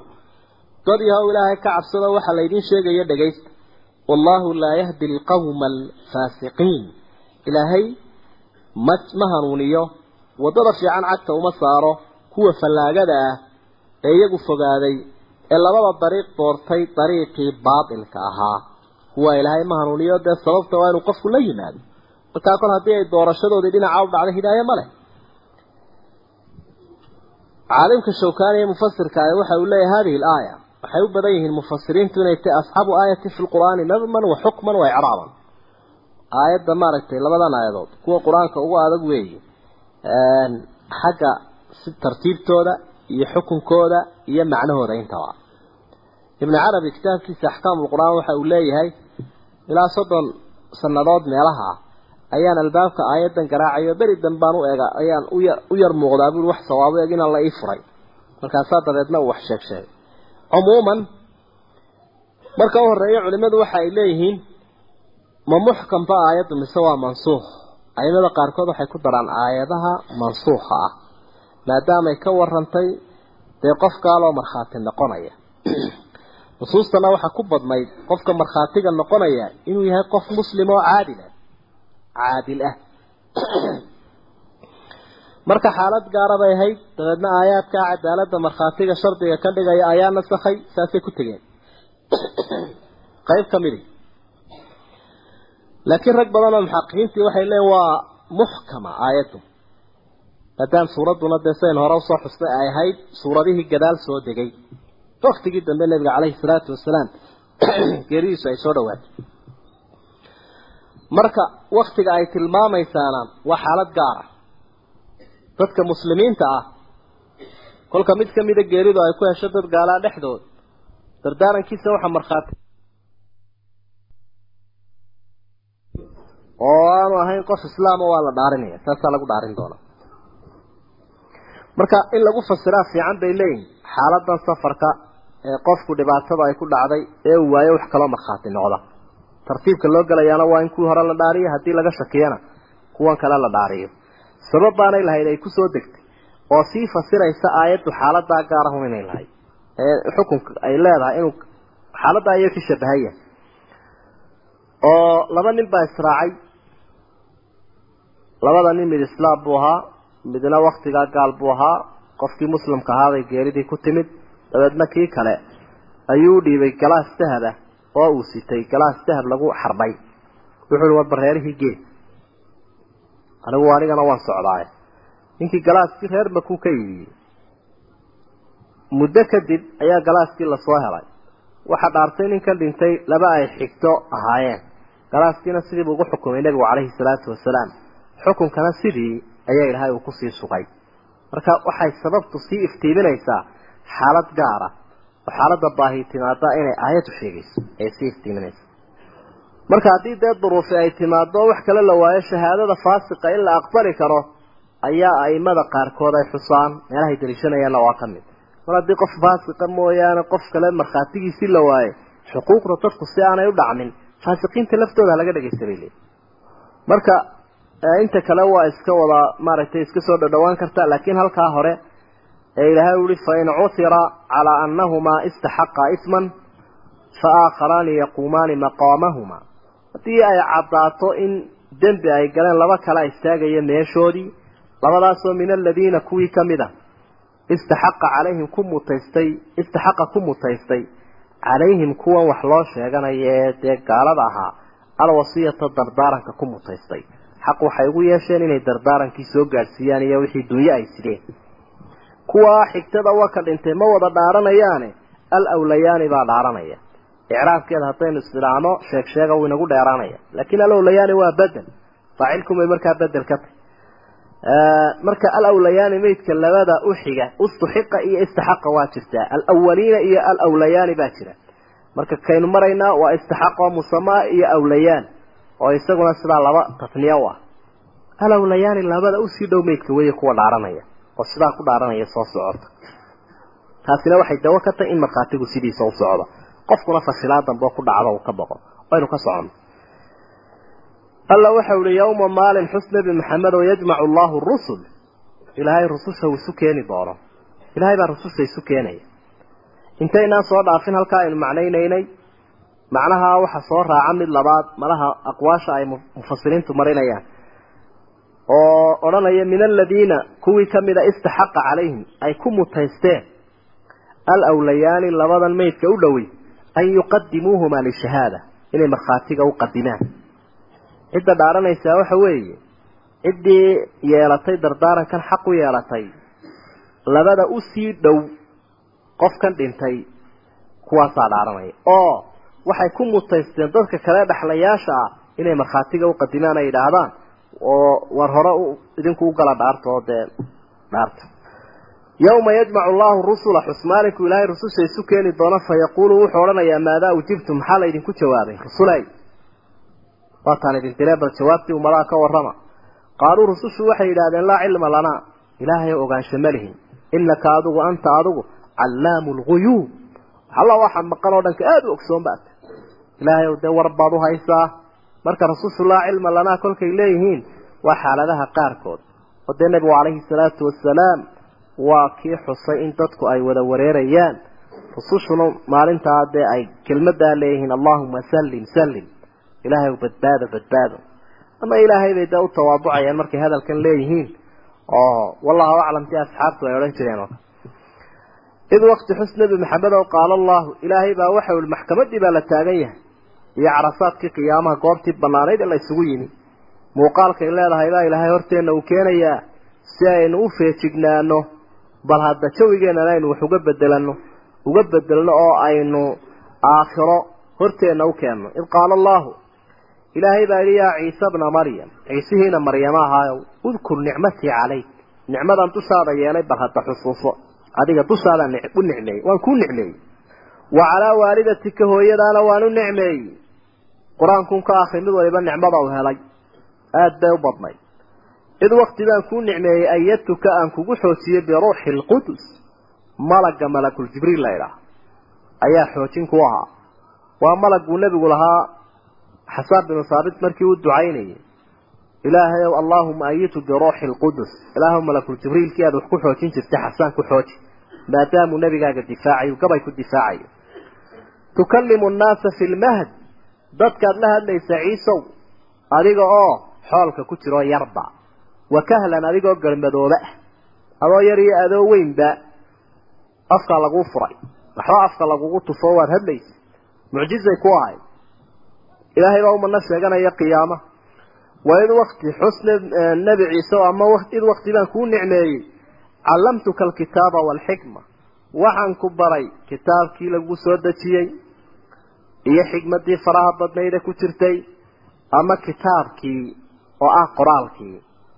dad yahow ilaahay ka cabsado waxaa laydin sheegaya dhegaysta wallaahu laa yahdi alqawma alfaasiqiin. Ilaahay ma ma hanuuniyo waddada fiican cagta uma saaro kuwa fallaagada ah ee iyagu fogaaday ee labada dariiq doortay dariiqii baatilka ahaa. Kuwa ilaahay ma hanuuniyo dee sababta waa inuu qofku la yimaado. Markaa kol haddii ay doorashadoodii dhinaca u dhacday hidaaye ma leh. Caalimka shawkaani ee mufasirka ah waxa uu leeyahay hadihi alaaya. Waxay u badan yihiin mufasiriintu inay tahay asxaabu aayatin fi lqur'aani nadman wa xukman wa icraaban aayadda maaragtay labadan aayadood kuwa qur'aanka ugu adag weeye xagga tartiibtooda iyo xukunkooda iyo macnahooda intaba ibnu carabi kitaabkiisa axkaamu lqur'aan waxa uu leeyahay ilaa soddon sannadood meelaha ah ayaan albaabka aayaddan garaacayo beri danbaan u ega ayaan u yar muuqdaa buui wax sawaabo eg inaan la ii furay. Markaasaa dabeedna uu wax sheeg sheegay cumuuman marka u horreeya culimmadu waxa ay leeyihiin ma muxkamba aayaddu mise waa mansuukh? Aimada qaarkood waxay ku daraan aayadaha mansuukha ah maadaamay ka warantay dee qof gaaloo markhaati noqonaya. Nusuustana waxaa ku badnayd qofka markhaatiga noqonaya inuu yahay qof muslim oo caadil ah. Caadil ah. Marka xaalad gaara bay ahayd dabeedna aayaadka cadaaladda markhaatiga shardiga ka dhigaya ayaa nasakhay saasay ku tegeen. Qayb ka midi laakiin rag badan oo muxaqiqiintii waxay leeyiin waa muxkama aayaddu maadaam suuradduna dee sayn hore u soo xustay ay ahayd suuradihii gadaal soo degay. Waktigii dambe nebiga caleyhi salaatu wasalaam geeridiisu ay soo dhawaatay. Marka waktiga ay tilmaamaysaana waa xaalad gaara dadka muslimiinta ah kolka mid ka mida geeridu ay ku hesho dad gaalaa dhexdood dardaarankiisa waxaa markhaati oo aanu ahayn qof islaama waa la dhaarinaya saasaa lagu dhaarin doonaa marka in lagu fasiraa fiican bay leeyihiin xaaladan safarka ee qofku dhibaatada ay ku dhacday ee uu waayo wax kaloo markhaati noqda. Tartiibka loo gelayaana waa in kuwii hore la dhaariyo haddii laga shakiyana kuwan kale la dhaariyo. Sabab baanay lahayd ay ku soo degtay oo sii fasiraysa aayaddu xaaladaa gaarahun inay lahayd. Ee xukunka ay leedahay inuu xaaladdaa iyo ka shabahaya oo laba nin baa israacay. Labada nin mid islaam buu ahaa midna waktigaa gaal buu ahaa. Qofkii muslimka ahaaday geeridii ku timid. Dabeedna kii kale ayuu dhiibay galaas dahab ah oo uu sitay galaas dahab lagu xarbay. Wuxuu uhi war bareerihii gee anigu anigana waan socdaaye ninkii galaaskii reer makuu ka iibiyey muddo kadib ayaa galaaskii la soo helay. Waxaa dhaartay ninkan dhintay laba ay xigto ahaayeen. Galaaskiina sidiibuu ugu xukumay nebigu calayhi salaatu wasalaam. Xukunkana sidii ayaa ilaahay uu ku sii sugay. Marka waxay sababtu sii iftiiminaysaa xaalad gaara oo xaaladda baahi timaada inay aayaddu sheegayso ayay sii iftiiminaysaa marka haddii dee duruufi ay timaado wax kale la waayo shahaadada faasiqa in la aqbali karo ayaa aimada qaarkood ay xusaan. Meelahay daliishanayaanna waa ka mid. Mar haddii qof faasiqa mooyaane qof kale markhaatigiisii la waayo xuquuqda dadku si aanay u dhacmin faasiqiinta laftooda laga dhagaysta bay leeyihi marka inta kale waa iska wada maaragtay iska soo dhadhawaan karta laakiin halkaa hore ee ilaahay uhi fain cuthira calaa annahumaa istaxaqaa isman fa aakharaani yaquumaani maqaamahuma. Haddii ay caddaato in dembi ay galeen laba kala istaagaya meeshoodii labadaasoo min aladiina kuwii ka mid a istaxaqa calayhim ku mutaystay istaxaqa ku mutaystay calayhim kuwan wax loo sheeganaya ee dee gaalada ahaa alwasiyata dardaaranka ku mutaystay xaq waxay ugu yeesheen inay dardaarankii soo gaadhsiiyaan iyo wixii dunyo ay sideen. Kuwaa xigtada wa ka dhintay ma wada dhaaranayaane al awlayaani baa dhaaranaya. Icraabkeeda haddaynu isdhilaano sheeg sheega wuu inagu dheeraanaya. Laakiin al awlayaani waa bedel. Faacilkumay markaa bedel ka tahy marka al awlayaani meydka labada u xiga ustuxiqa iyo istaxaqa waa jirtaa alawaliina iyo al awlayaani baa jira. Marka kaynu maraynaa waa istaxaqa musamaa iyo awlayaan oo isaguna sidaa laba tasniya u ah. Alawlayaani labada u sii dhow meydka weeye kuwa dhaaranaya oo sidaa ku dhaaranaya soo socota. Taasina waxay dawo ka tahay in markhaatigu sidiisa u socdo. Qofkuna fashilaa dambe ku dhacdo uu ka boqo waynu ka socono alla waxa uhi yawma maalin xus nebi maxamed oo yajmacu allahu rusul. Ilaahay rususha uu isu keeni doono. Ilaahay baa rususha isu keenaya. Intaynaan soo dhaafin halkaa aynu macnaynaynay macnaha waxa soo raaca mid labaad malaha aqwaasha ay mufasiriintu marinayaan. Oo odhanaya min aladiina kuwii kamida istaxaqa calayhim ay ku mutaysteen. Alawlayaani labadan meydka u dhowey an yuqadimuuhumaa lishahaada inay markhaatiga u qadimaan cidda dhaaranaysaa waxa weeye ciddii yeelatay dardaarankan xaq u yeelatay labada u sii dhow qofkan dhintay kuwaasaa dhaaranaya. Oo waxay ku mutaysteen dadka kale dhexlayaasha ah inay markhaatiga u qadimaan ay yidhaahdaan oo war hore idinku u gala dhaarta oo dee dhaarta. Yawma yajmacu allahu rusula xusmaalinku ilaahay rususha isu keeni doona fa yaquulu wuxuu odhanayaa maadaa ujibtum maxaa la idinku jawaabay? Rusulay. Waataan idin diree bal jawaabtii umadaha ka warrama. Qaaluu rusushu waxay yidhahdeen laa cilma lanaa ilaahay ogaansho ma lihin. Inaka adigu anta adigu callaamu lguyuub alla waxa maqan oo dhanka aada u ogsoon baad ilaahay dee war baad u haysaa marka rasushu laa cilma lanaa kolkay leeyihiin waa xaaladaha qaarkood. Oo dee nebigu calayhi salaatu wasalaam waa kii xusay in dadku ay wada wareerayaan. Rusushuna maalintaa dee ay kelmadaa leeyihiin allahuma sallim sallim. Ilaahay badbaado badbaado. Ama ilaahay bay dee u tawaaducayaan markay hadalkan leeyihiin. Oo wallahu aclam ti asxaabtu ay odhan jireen oo id waqti xus nebi maxamed oo qaala allahu ilaahay baa waxa uli maxkamadii baa la taagan yahay iyo carasaadkii qiyaamaha goobtii banaanayd ee la isugu yimi. Muuqaalkay leedahay baa ilaahay horteenna uu keenayaa si aynu u feejignaano bal hadda jawigeennana aynu wax uga bedelano uga bedelno oo aynu aakhiro horteenna u keenno. Id qaala allahu ilaahay baa yidhi yaa ciise bna maryam ciisihiina maryama ahaayow udkur nicmatii calayk. Nicmadan dushaada yeelay bal hadda xusuuso. Adiga dushaadaan u nicmeeyey waan kuu nicmeeyey wa calaa waalidatika hooyadaana waan u nicmeeyey qur'aankun ka akri mid waliba nicmada u helay. Aada bay u badnayd id wakti baan kuu nicmeeyey ayadtuka aan kugu xoojiyey biruuxi alqudus malagga malakul jibriil la idhaah ayaa xoojin ku ahaa. Waa malagguu nebigu lahaa xasaan binu saabit markii uu ducaynayay. Ilaahay ow allaahuma ayitu biruuxi alqudus ilaahu malakul jibriilkii aad wax ku xoojin jirtay xasaan ku xooji. Maadaamuu nebigaaga difaacayo gabay ku difaacayo tukallimu nnaasa fi lmahd dadkaad la hadlaysa ciisow adiga oo xoolka ku jiroo yarba. Wa kahlan adigoo garmadooba ah adoo yar iyo adoo weynba afkaa laguu furay. Waxba afka lagugu tufo waad hadlaysa. Mucjizay ku ahayd ilaahay baa umana sheeganaya qiyaama. Waa id wakti xusne nebi ciise ama id wakti baan kuu nicmeeyey. Callamtuka alkitaaba waalxikma waxaan ku baray kitaabkii lagu soo dejiyey iyo xikmadii faraha badnayda ku jirtay ama kitaabkii oo ah qoraalkii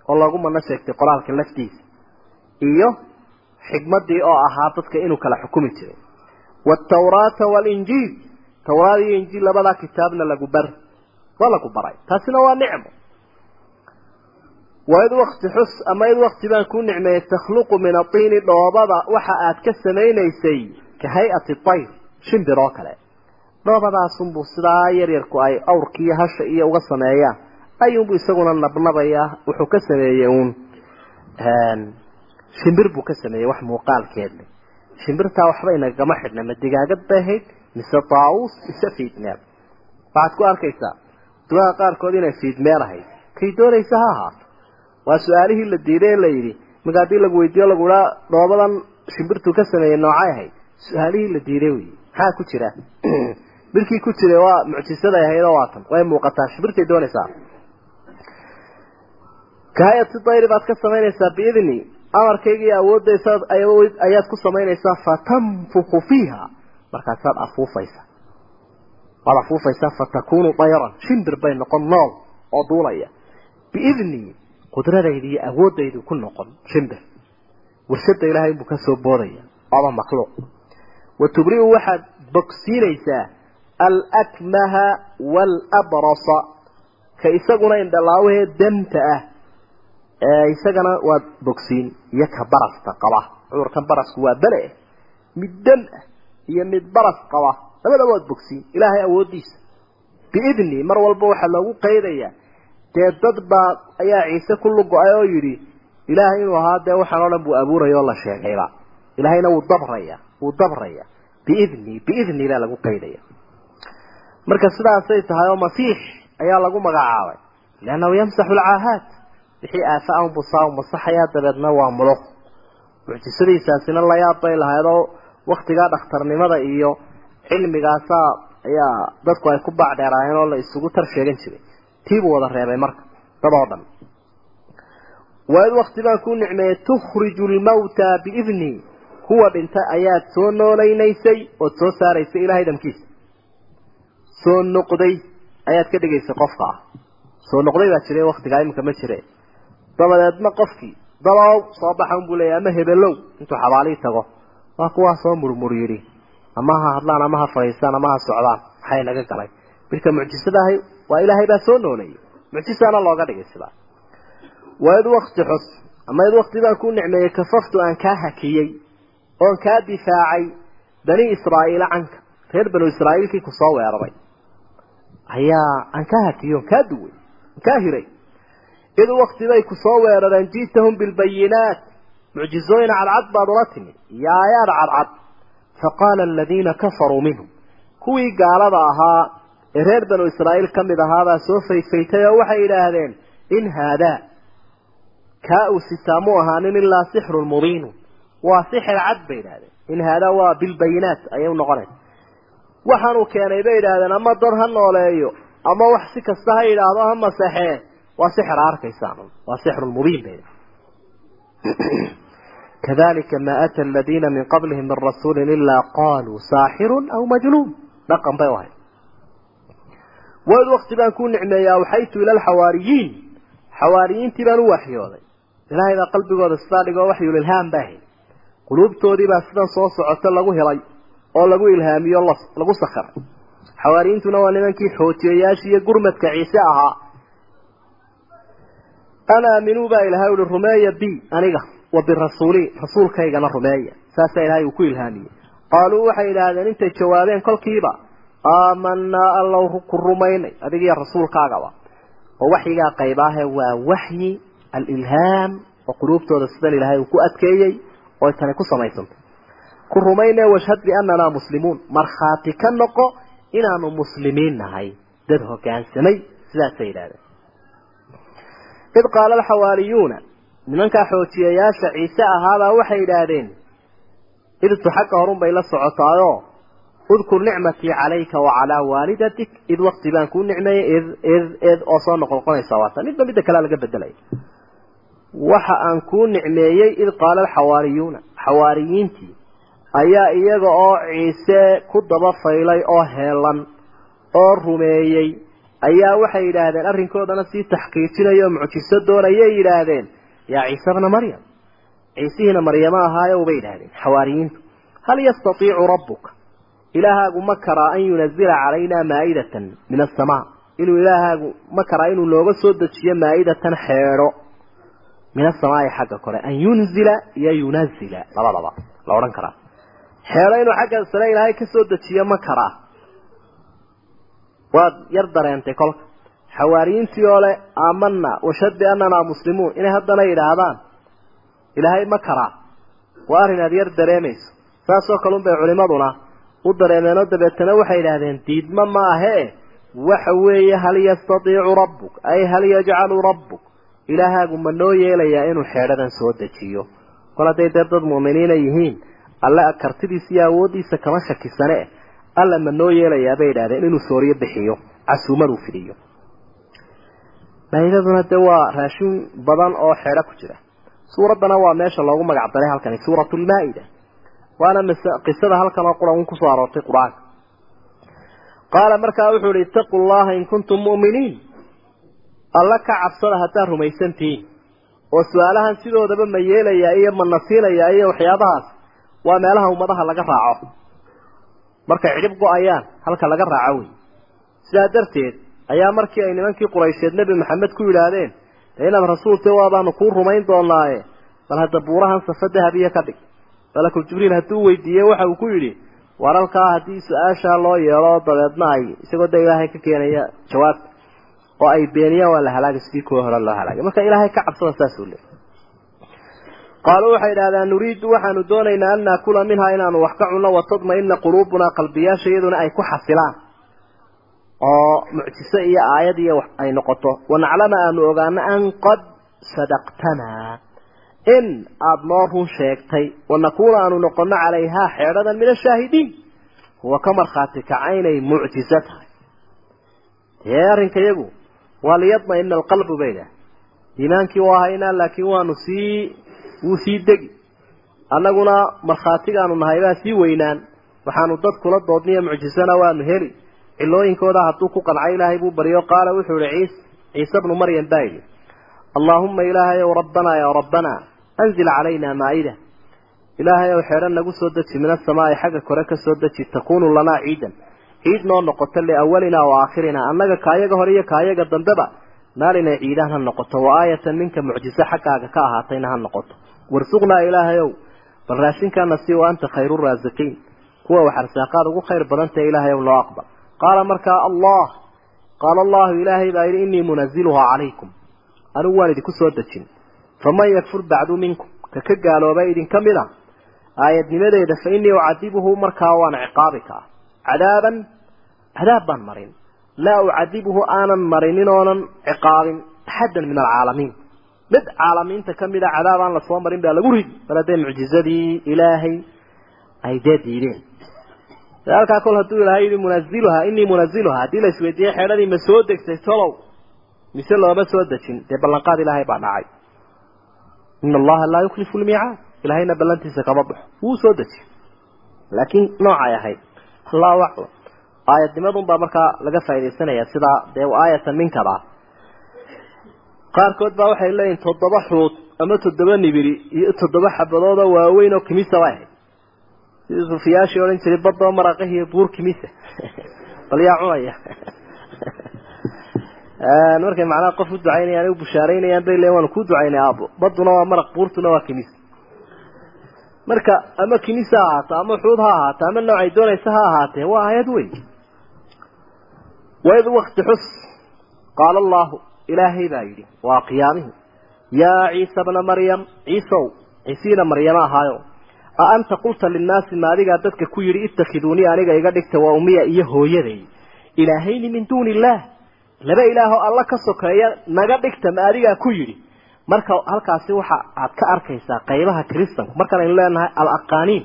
oo lagu mana sheegtay qoraalka laftiisa iyo xikmadii oo ahaa dadka inuu kala xukumi jiray. Waaltawraata waalinjiil tawraad iyo injiil labadaa kitaabna lagu bar waa lagu baray. Taasina waa nicmo waa id wakti xus ama id wakti baan kuu nicmeeyey takhluqu min atiini dhoobada. Waxa aad ka samaynaysay ka hay'ati tayr shimbir oo kale. Dhoobadaasunbuu sidaa yaryarku ay awrki iyo hasha iyo uga sameeyaan ayuunbu isaguna nabnabayaa wuxuu ka sameeyey uun. Shimbir buu ka sameeyey wax muuqaalkeed. Leh shimbirtaa waxba inagama xidhna ma digaagad bay ahayd mise taawus mise fiidmeel waxaad ku arkaysaa dugaha qaarkood inay fiidmeel ahayd. Kay doonaysa ha ahaato waa su'aalihii la diiday ee la yidhi marka haddii lagu weydiiyo laguhaa dhoobadan shimbirtuu ka sameeyey noocay ahayd. Su'aalihii la diiday wey maxaa ku jira? Birkii ku jiray waa mucjisaday ahayd oo waatan way muuqataa shimbirtay doonaysaa. Kahayati dayri baad ka samaynaysaa biidni amarkayga iyo ayaad ku samaynaysaa fatanfuku fiiha. Markaasaad afuufaysaa. Waad afuufaysaa fatakunu dayran shimbir bay noqon nool oo duulaya. Biidni qudradayda iyo awoodaydu ku noqon. Shimbir warshada ilaahay inbuu ka soo boodaya. Oba makhluuq. Wa tubri'u waxaad bogsiinaysaa alakmaha waalabrasa ka isaguna indhalaawahee danta ah. Isagana waad bogsiin. Iyo ka baraska qaba. Cudurkan barasku waa bele mid dam ah iyo mid baras qaba. Labadaba waad bogsiin. Ilaahay awoodiisa biidni mar walba waxaa loogu qaydayaa dee dad baa ayaa ciise ku lugo-ay oo yidhi ilaahay inuu ahaa dee waxaan o dhan buu abuuraya oo la sheegayba. Ilaahayna wuu dabraya wuu dabraya. Biidni biidni baa lagu qaydaya marka sidaasay tahay oo masiix ayaa lagu magacaabay. Liannahu yamsaxu alcaahaat wixii aafa anbuu saa masaxayaa dabeedna waa muluq mucjisadiisaasina la yaab bay lahayd oo waktigaa dhakhtarnimada iyo cilmigaasaa ayaa dadku ay ku baacdheeraayeen oo la isugu tar sheegan jiray tiibuu wada reebay marka dad oo dhan. Waa id wakti baan kuu nicmeeyey tukhriju lmawta biidni. Kuwa dhintay ayaad soo noolaynaysay ood soo saaraysay ilahay dhamkiisa soo noqday ayaad ka dhigaysay qofka ah. Soo noqday baa jiray waktigaa iminka ma jire. Dabadeedna qofkii dabow soo baxa unbuu leeyahy ama hebelow. Intuu xabaalii tago waa kuwaa soo murmur yidhi ama ha hadlaan ama ha fadhiistaan ama ha socdaan. Maxay naga galay? Midka mucjisada waa ilaahay baa soo nooleeyey mucjisaana looga dhigay sidaa waa id wakti xus. Ama id wakti baan ku nicmeeyey kafaftu aan kaa hakiyey oon kaa difaacay bani israa'iila canka reer banu israa'iilkii ku soo weeraray. Ayaa aan kaa hakiyey oon kaa duway on kaa hiray. Id wakti bay ku soo weerareen ji'tahum bilbayinaat mucjizooyin cadcad baad ula timid iyo aayaad cadcad faqaala aladiina kafaruu minhum. Kuwii gaalada ahaa ee reer banu israa'iil ka mid ahaabaa soo fayfaytay oo waxay yidhaahdeen in haadaa kaa uu sitaa mu ahaanin ilaa sixrun mubiinu waa sixir cad bay yidhahdeen in haadaa waa bilbayinaat ayay u noqonaysa waxaanuu keenay bay yidhaahdeen ama dad ha nooleeyo ama wax si kasta ha yidhaahdo ha masaxee waa sixir arkaysaan waa sixrun mubiin bay kadalika ma ata aladiina min qablihim min rasuulin ilaa qaluu saaxirun aw majnuun. Dhaqan bay ahay waid wakti baan ku nicmeeyey awxaytu ila alxawaariyiin. Xawaariyiintii baan u waxyooday. Ilaahay baa qalbigooda sidaa dhigoo waxyulilhaam baa hay quluubtoodii baa sidan soo socoto lagu helay oo lagu ilhaamiyo lagu sakhiray xawaariyiintuna waa nimankii xoojiyayaashii iyo gurmadka ciise ahaa. An aaminuu baa ilahay uhi rumeeya b aniga wa birasuuli rasuulkaygana rumeeya. Saasaa ilahay uu ku ilhaamiyey. Qaaluu waxay idhaahdeen intay jawaabeen kolkiiba aamanaa allow ku rumaynay. Adigiyo rasuulkaagaba oo waxyigaa qayb ahe waa waxyi alilhaam oo quluubtooda sidan ilaahay uu ku adkeeyey oo tani ku samaysantay ku rumayne washhad biannanaa muslimuun. Markhaati ka noqo inaanu muslimiin nahay. Dad hoggaansamay sidaasay yidhahdeen id qaala alxawaariyuuna nimankaa xoojiyayaasha ciise ahaabaa waxay yidhaahdeen idtu xagga horun bay la socotaayoo udkur nicmatii calayka wacalaa waalidatik id wakti baan kuu nicmeeyey id id id oo soo noqonoqonaysa waata midba midda kalea laga bedelaya waxa aan kuu nicmeeyey id qaala alxawaariyuuna xawaariyiintii ayaa iyaga oo ciise ku daba faylay oo heelan oo rumeeyey. Ayaa waxay yidhaahdeen arrinkoodana sii taxqiijinaya oo mucjiso doonayay yidhaahdeen. Yaa ciise bna maryam? Ciisihiina maryamo ahaayow bay yidhahdeen xawaariyiintu. Hal yastatiicu rabbuka ilaahaagu ma karaa an yunazila calaynaa maa'idatan min asamaa inuu ilaahaagu ma karaa inuu nooga soo dejiyo maa'idatan xeedho min asamaai xagga kore an yunzila iyo yunazila labadaba la odhan karaa xeedho inuu xagga sare ilaahay ka soo dejiyo ma karaa waad yar dareentay kolka xawaariyiintii oo leh aamana washad biannanaa muslimuun inay haddana yidhaahdaan ilaahay ma karaa waa arrin aada yar dareemayso saasoo kale un bay culimaduna u dareemeenoo dabeetana waxay yidhaahdeen diidma ma ahee waxa weeye hal yastatiicu rabbuk ay hal yajcalu rabbuk. Ilaahaagu ma noo yeelayaa inuu xeedhadan soo dejiyo. Kol hadday dee dad mu'miniina yihiin alle kartidiisa iyo awooddiisa kama shakisane. Alla ma noo yeelayaa bay yidhahdeen inuu sooriyo bixiyo casuumaduu fidiyo. Maa'idaduna dee waa raashin badan oo xeedho ku jira. Suuraddana waa meesha loogu magac daray halkani suuratulmaa'ida waana qisada halkan oo quran ku soo aroortay qur'aanka qaala markaa wuxuu ihi ittaquu llaha in kuntum mu'miniin. Alla ka cabsada haddaad rumaysantihiin oo su'aalahan sidoodaba ma yeelayaa iyo ma nasiinayaa iyo waxyaabahaas waa meelaha ummadaha laga raaco. Markay cidhib go'ayaan halka laga raaco wey. Sidaa darteed ayaa markii ay nimankii quraysheed nebi maxamed ku yidhaahdeen de inaad rasuulta waabaanu kuu rumayn doonaaye bal hadda buurahan safa dahabiya ka dhig malakul jibriil hadduu weydiiyey waxa uu ku yidhi war halkaa haddii su'aashaa loo yeelo dabeedna ay isagoo de ilaahay ka keenaya jawaabta oo ay beeniyaan waa la halaagay sidii kuwa hore loo halaagay. Marka ilaahay ka cabsada saasuu leey qaaluu waxay idhahdaan nuriidu waxaanu doonaynaa an naakula minhaa inaanu wax ka cunno watadma-ina quluubunaa qalbiyaasha iyaduna ay ku xasilaan oo mucjiso iyo aayad iyo ay noqoto. Wanaclama aanu ogaano an qad sadaqtanaa in aada noo run sheegtay wanakuuna aanu noqono calayhaa xeedhadan min ashaahidiin kuwa ka markhaati kaca inay mucjizo tahay dee arrinka iyagu waa liyadma-ina alqalbu baydah iimaankii waa haynaa laakiin waanu sii wuu sii degi. Annaguna markhaatigaanu nahay baa sii weynaan. Waxaanu dad kula doodniyo mucjisana waanu heli. Cilooyinkooda hadduu ku qancay ilaahay buu baryo qaala wuxuu ihi ciis ciise bnu maryam baa yidhi allaahumma ilaahay ow rabbanaa yaa rabbanaa anzil calaynaa maa'ida ilaahay ow xeedho nagu soo deji min asamaa'i xagga kore ka soo deji takuunu lanaa ciidan ciid noo noqoto liawalinaa wa aakhirinaa annaga kaayaga hore iyo kaayaga dambeba maalinay ciidaan ha noqoto wa aayatan minka mucjiso xaggaaga ka ahaatayna ha noqoto warsuqnaa ilaahay ow bal raashinkaana si wa anta khayru raasiqiin kuwa wax arsaaqaad ugu khayr badantahe ilaahay ow loo aqbal qaala markaa allah qaala allahu ilaahay baa yidhi innii munaziluhaa calaykum anigu waan idinku soo dejin faman yakfur bacdu minkum ka ka gaalooba idinka mid a aayadnimadeeda fa innii ucadibuhu markaa waan ciqaabi kaa cadaaban cadaab baan marin. Laa ucadibuhu aanan marinin oonan ciqaabin axaddan min alcaalamiin. Mid caalamiinta ka mid a cadaab aan la soo marin baa lagu ridi bal haddee mucjizadii ilaahay ay dee diideen. Halkaa kol hadduu ilaahay yihi munaziluhaa innii munaziluhaa haddii la xeedhadii ma soo degtay tolow mise looma soo dejin dee ballanqaad ilaahay baa dhacay ina allaha laa yukhlifu lmiicaad ilaahayna ballantiisa kama baxo wuu soo dejiy laakiin noocay ahayd allahu aclam aayadnimadun baa markaa laga faaidaysanaya sidaa dee aayatan minkada qaarkood baa waxay leeyihiin toddoba xuud ama toddoba nibiri iyo toddoba xabadoodoo waaweyn oo kimisa bay ahayd sidii sufiyaashii odhan jiray badoo maraqahiyo buur kimisa bal yaa cunaya markay macnaha qof u ducaynayaan u bushaaraynayaan bay leeyiin waanu kuu ducaynay aabo baduna waa maraq buurtuna waa kimis. Marka ama kimis ha ahaato ama xuud ha ahaato ama noocay doonaysa ha ahaatee waa aayad wey waid wakti xus qaala allahu ilaahay baa yidhi waa qiyaamihii yaa ciisa bna maryam ciisow ciisiina maryama ahaayo a anta qulta linnaasi ma adigaa dadka ku yidhi itakhiduunii aniga iga dhigta waa umiya iyo hooyaday. Ilaahayni min duuni illaah laba ilaahoo alla ka sokeeya naga dhigta ma adigaa ku yidhi. Marka halkaasi waxa aad ka arkaysaa qaybaha kristanku markaan aynu leenahay al aqaaniin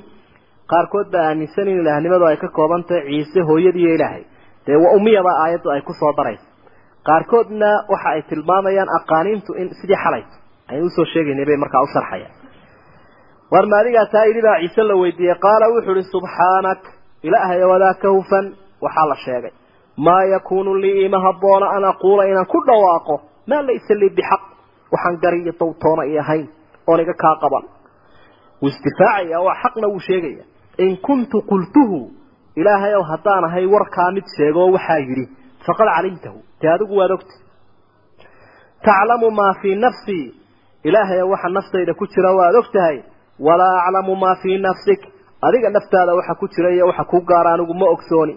qaarkood baa aaminsan in ilaahnimadu ay ka kooban tahay ciise hooyadiiyo ilaahay. Dee wa aayaddu ay ku soo darayso qaarkoodna waxa ay tilmaamayaan aqaaniintu in sidii xalayto aynu u soo sheegaynay bay markaa u war ma adigaa taa yidhi baa ciise la weydiiyey qaala wuxuu ihi subxaanak ilaahay wadaa ka hufan waxaa la sheegay maa yakuunu lii ima habboona an aquula inaan ku dhawaaqo. Maa laysa lii bixaq waxaan gari iyo i ahayn oon iga kaa qaban. Wuu istifaacaya waa xaqna wuu sheegaya. In kuntu qultuhu ilaahay ow haddaan ahay warkaa mid sheegoo waxaa yidhi faqad calimtahu. Dee adigu waad ogta taclamu maa fii nafsii ilaahay waxa naftayda ku jira waad og tahay walaa aclamu maa fii nafsik. Adiga naftaada waxa ku jira iyo waxa ku gaara anigu ma ogsooni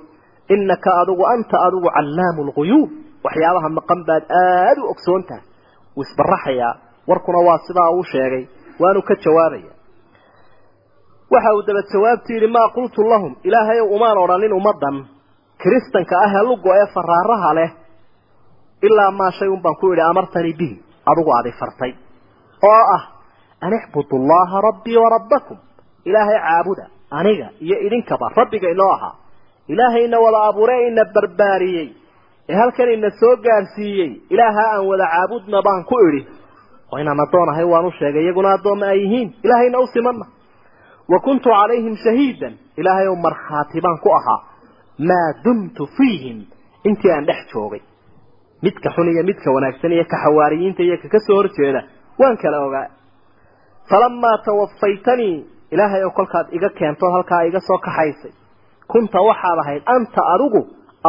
innaka adigu anta adigu callaamu lguyuub waxyaabaha maqan baad aada u ogsoon tahay wuu isbaraxayaa warkuna waa sidaa uu sheegay. Waanu ka jawaabaya. Waxa uu daba jawaabti yidhi maa qultu lahum? Ilaahayow umaan odhanin ummaddan kiristanka ah ee lugo ee faraaraha leh. Ilaa maa shay un baan ku idhi amartanii bihi. Adigu aadi fartay. Oo ah an ixbudu allaha rabbii wa rabbakum. Ilaahay caabuda aniga iyo idinkaba rabbiga inoo ahaa ilaahayna wada abuure ina barbaariyey. Ee halkan ina soo gaarsiiyey ilaaha aan wada caabudna baan ku idhi oo inaan addoon ahay waan u sheegay iyaguna addoomma ay yihiin. Ilaahayna u simanna wa kuntu calayhim shahiidan ilaahay ow markhaati baan ku ahaa. Maa dumtu fiihim intii aan dhex joogay. Midka xun iyo midka wanaagsan iyo ka xawaariyiinta iyo kaka soo horjeeda waan kala ogaa. Falamaa tawafaytanii ilaahay ow kolkaad iga keento halkaa iga soo kaxaysay kunta waxaad ahayd anta adigu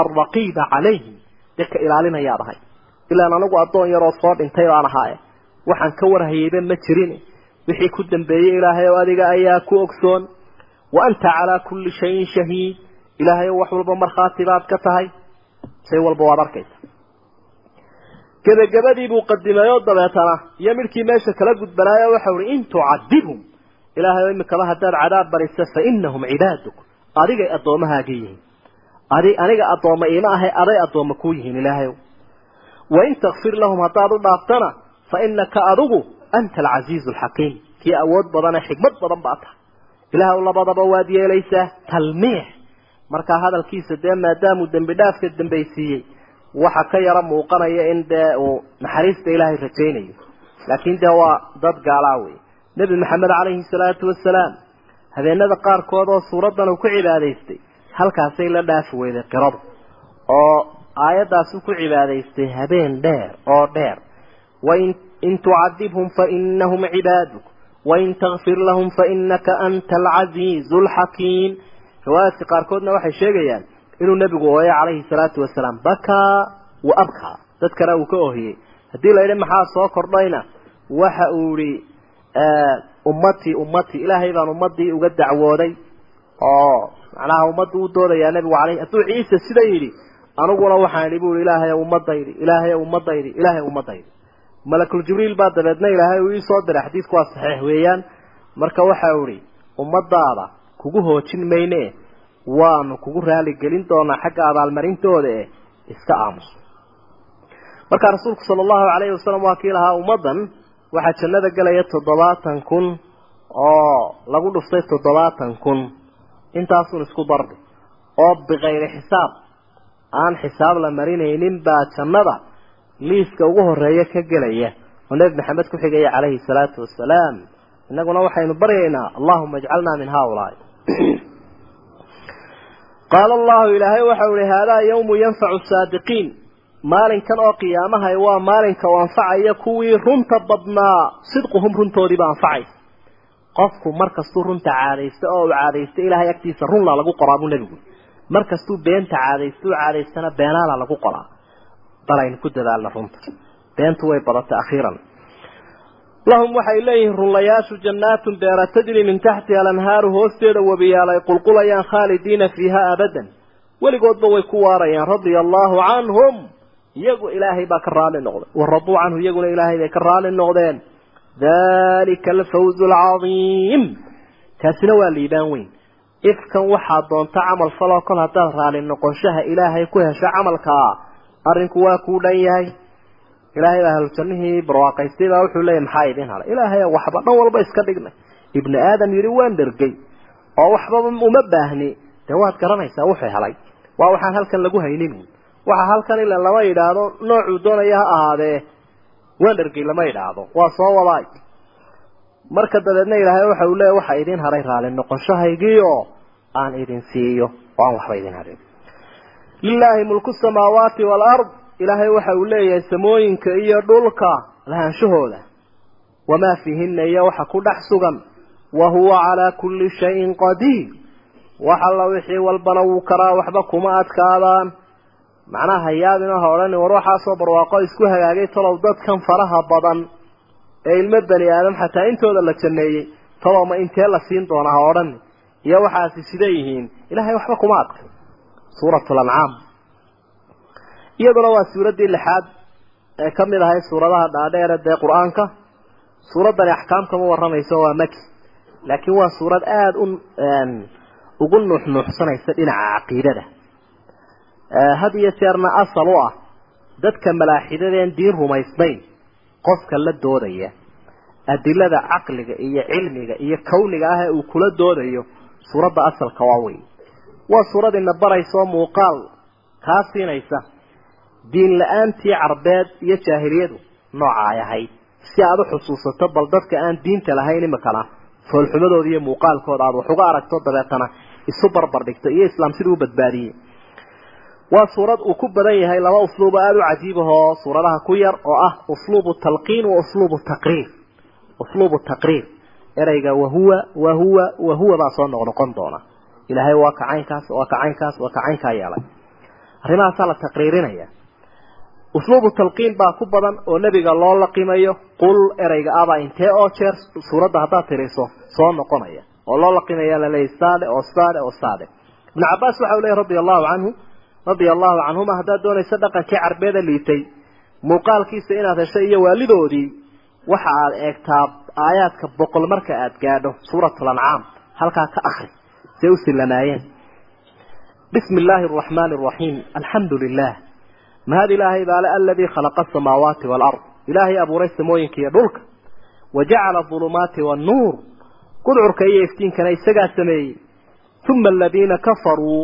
alraqiiba calayhim dadka ilaalinayaad ahayd ilaan anigu addoon yaroo soo dhintay baan ahaaye. Waxaan ka warhayeyba ma jirin. Wixii ku dambeeyey ilaahay ow adiga ayaa ku ogsoon. Wa anta calaa kulli shayin shahiid. Ilaahay ow wax walba markhaati baad ka tahay. Shay walba waad arkaysa gebagabadii buu qadimeeyoo dabeetana iyo midhkii meesha kala gudbanaayo waxau ihi in tucadibhum. Ilaahay oo imikaba haddaad cadaab barisa fa inahum cibaaduk adigay addoommahaaga yihiin. Aniga addoomma iima ahay aday addoomma kuu yihiin ilaahayow. Wain takfir lahum haddaad u dhaaftana fa inaka adigu anta alcasiizu alxakiim kii awood badan ee xikmad badan baa tahay. Ilaahw labadaba waad yeelaysaa talmiix. Markaa hadalkiisa dee maadaamuu dembi dhaafka dambaysiiyey waxa ka yaro muuqanaya in dee uu naxariista ilaahay rajaynayo. Laakiin dee waa dad gaalaa wey nebi maxamed calayhi salaatu wasalaam habeenada qaarkood oo suuraddan uu ku cibaadaystay halkaasay la dhaafi weyday qiradu oo aayaddaasuu ku cibaadaystay habeen dheer oo dheer. Wain in tucadibhum fainahum cibaaduk. Wain takfir lahum fainaka anta alcasiizu alxakiim riwaayaadka qaarkoodna waxay sheegayaan inuu nebigu ooyo calayhi salaatu wasalaam bakaa wa abkaa dadkana uu ka ohiyey haddii la yidhi maxaa soo kordhayna? Waxa uu ihi ummatii ummatii ilaahay baan ummadii uga dacwooday oo macnaha ummadda u doodayaa nebigu caleyh hadduu ciise sida yidhi aniguna waxaan idhi bu i ilaahay ummadaydi ilaahay ummadaydi ilaahay ummadaydi malakul jibriil baa dabeedna ilaahay uu iisoo diray xadiidku waa saxiix weeyaan. Marka waxau ihi ummadaada kugu hoojin mayne waanu kugu raali gelin doonaa xagga abaalmarintooda eh iska aamus markaa rasuulku sala allahu calayhi wasalam waa kii lahaa ummaddan waxaa jannada gelaya toddobaatan kun oo lagu dhuftay toddobaatan kun. Intaasun isku dardi oo bikayri xisaab. Aan xisaab la marinaynin baa jannada liiska ugu horreeya ka gelaya. Oo nebi maxamed ku xigaya calayhi salaatu wasalaam innaguna waxaynu baryaynaa allahuma ajcalna min haaulaai. Qaala allahu ilaahay waxau ihi haadaa yawmu yanfacu saadiqiin maalinkan oo qiyaamahay waa maalinka u anfacaya kuwii runta badnaa sidquhum runtoodiiba anfacaysa qofku markastuu runta caadaysta oo u caadaysta ilaahay agtiisa runla lagu qoraa buu nebigu markastuu beenta caadaysta u caadaystana beenaala lagu qoraa. Bal aynu ku dadaalna runta. Beentu way badatay akhiiran. Lahum waxay leeyihiin runlayaashu jannaatun beera tajri min taxtiha alanhaaru hoosteeda webiyaal ay qulqulayaan khaalidiina fiiha abadan. Weligoodba way ku waarayaan radia allaahu canhum iyagu ilaahay baa ka raali noqday. Waraduu canhu iyaguna ilaahay bay ka raali noqdeen. Dalika alfawzu alcadiim. Kaasina waa liibaan weyn. Ifkan waxaad doonta camal faloo kol haddaad raali noqonshaha ilaahay ku hesho camalkaa arrinku waa kuu dhan yahay. Ilaahay baa ahlujannihii barwaaqaystay wuxuu leeyahy maxaa idin halay? Ilaahay waxba dhan walba iska dhignay. Ibni aadam yidhi waan dhergay oo waxbaba uma baahni. Dee waad garanaysaa wuxuu helay? Waa waxaan halkan lagu haynin waxa halkan ila lama yidhaahdo noocuu doonaya ha ahaadee dhergay lama yidhaahdo. Waa soo wadaay marka dabeedna ilaahay waxa uu leeyahy waxa idin haray raali noqonshahaygii oo aan idin siiyo oo aan waxba idin harin. Lilaahi mulku samaawaati waalard ilaahay waxa uu leeyahay samooyinka iyo dhulka lahaanshahooda wamaa fiihina iyo waxa ku dhex sugan. Wa huwa calaa kulli shayin qadiir. Wax alla wixii walbana wuu karaa waxba kuma adkaadaan macnaha hayaabina ha odhani war waxaasoo barwaaqo isku hagaagay talow dadkan faraha badan ee ilmo bani aadam xataa intooda la janeeyey talow ma intee la siin doona ha odhani? Iyo waxaasi sida yihiin ilaahay waxba kuma adka. Suuratu lancaam iyaduna waa suuraddii lixaad ee ka mid ahay suuradaha dhaadheere dee qur'aanka. Suuraddani axkaam kama warramayso waa maki. Laakiin waa suurad aada u ugu nuuxnuuxsanaysa dhinaca caqiidada had iyo jeerna asal u ah dadka malaaxidadeen diin rumaysnayn qofka la doodaya adilada caqliga iyo cilmiga iyo kawniga ah ee uu kula doodayo suuradda asalka waa weyn. Waa suurad ina baraysoo muuqaal kaa siinaysa diin la'aantii carbeed iyo jaahiliyadu nooca ay ahayd si aada u xusuusato bal dadka aan diinta lahayn imikana foolxumadooda iyo muuqaalkooda aada wax uga aragto dabeetana isu barbar dhigto iyo islaam siduu u badbaadiyey waa suurad uu ku badan yahay laba usluubo aada u cajiib ahoo suuradaha ku yar oo ah usluubu talqiin wa usluubu taqriir usluubu taqriir ereyga wahuwa wahuwa wahuwa baa soo noqnoqon doona. Ilaahay waa kacaynkaas waa kacaynkaas waa kacaynkaa yeelay arrimahaasaa la taqriirinaya. Usluubu talqiin baa ku badan oo nebiga loo laqimayo qul ereyga abaa intee oo jeer suuradda haddaad tiriso soo noqonaya. Oo loo laqimaya laleeyahy saade oo saade oo saade. Ibnu cabbaas waxa u leeyahy radia allahu canhu radia allahu canhuma haddaad doonayso dhaqankii carbeeda liitay muuqaalkiisa inaad hesho iyo waalidoodii waxa aad eegtaa aayaadka boqol marka aad gaadho suuratul ancaam halkaa ka akri say u silamaayeen bismi illaahi araxmaani araxiim alxamdu lilah mahad ilaahay baale aladii khalaqa asamaawaati waalard ilaahay abuuray samooyinka iyo dhulka. Wa jacala adulumaati wannuur. Gudcurka iyo iftiinkana isagaa sameeyey. Uma aladiina kafaruu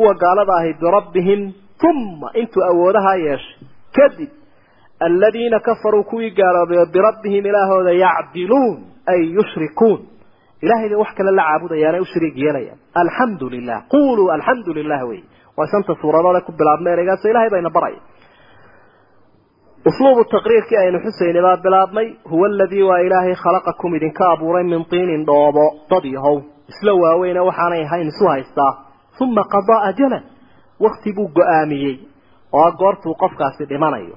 kuwa gaalada ahi birabbihim uma intuu awoodahaa yeeshay. Kadib aladiina kafaruu kuwii gaaloobay birabbihim ilaahooda yacdiluun ay yushrikuun. Ilahay bay wax kale la caabudayaanay u shariig yeelayaan. Alxamdu lilah quluu alxamdu lilah wey. Waa shanta suuradoode ku bilaabma ereygaas ilahay bayna baraya usluubu taqriirkii aynu xusayni baa bilaabmay huwa aladii waa ilaahay khalaqakum idinka abuuray min tiinin dhoobo dad yahow isla waaweyne waxaanay ahayn isu haystaa uma qadaa ajalan wakti buu go'aamiyey oo goortuu qofkaasi dhimanayo.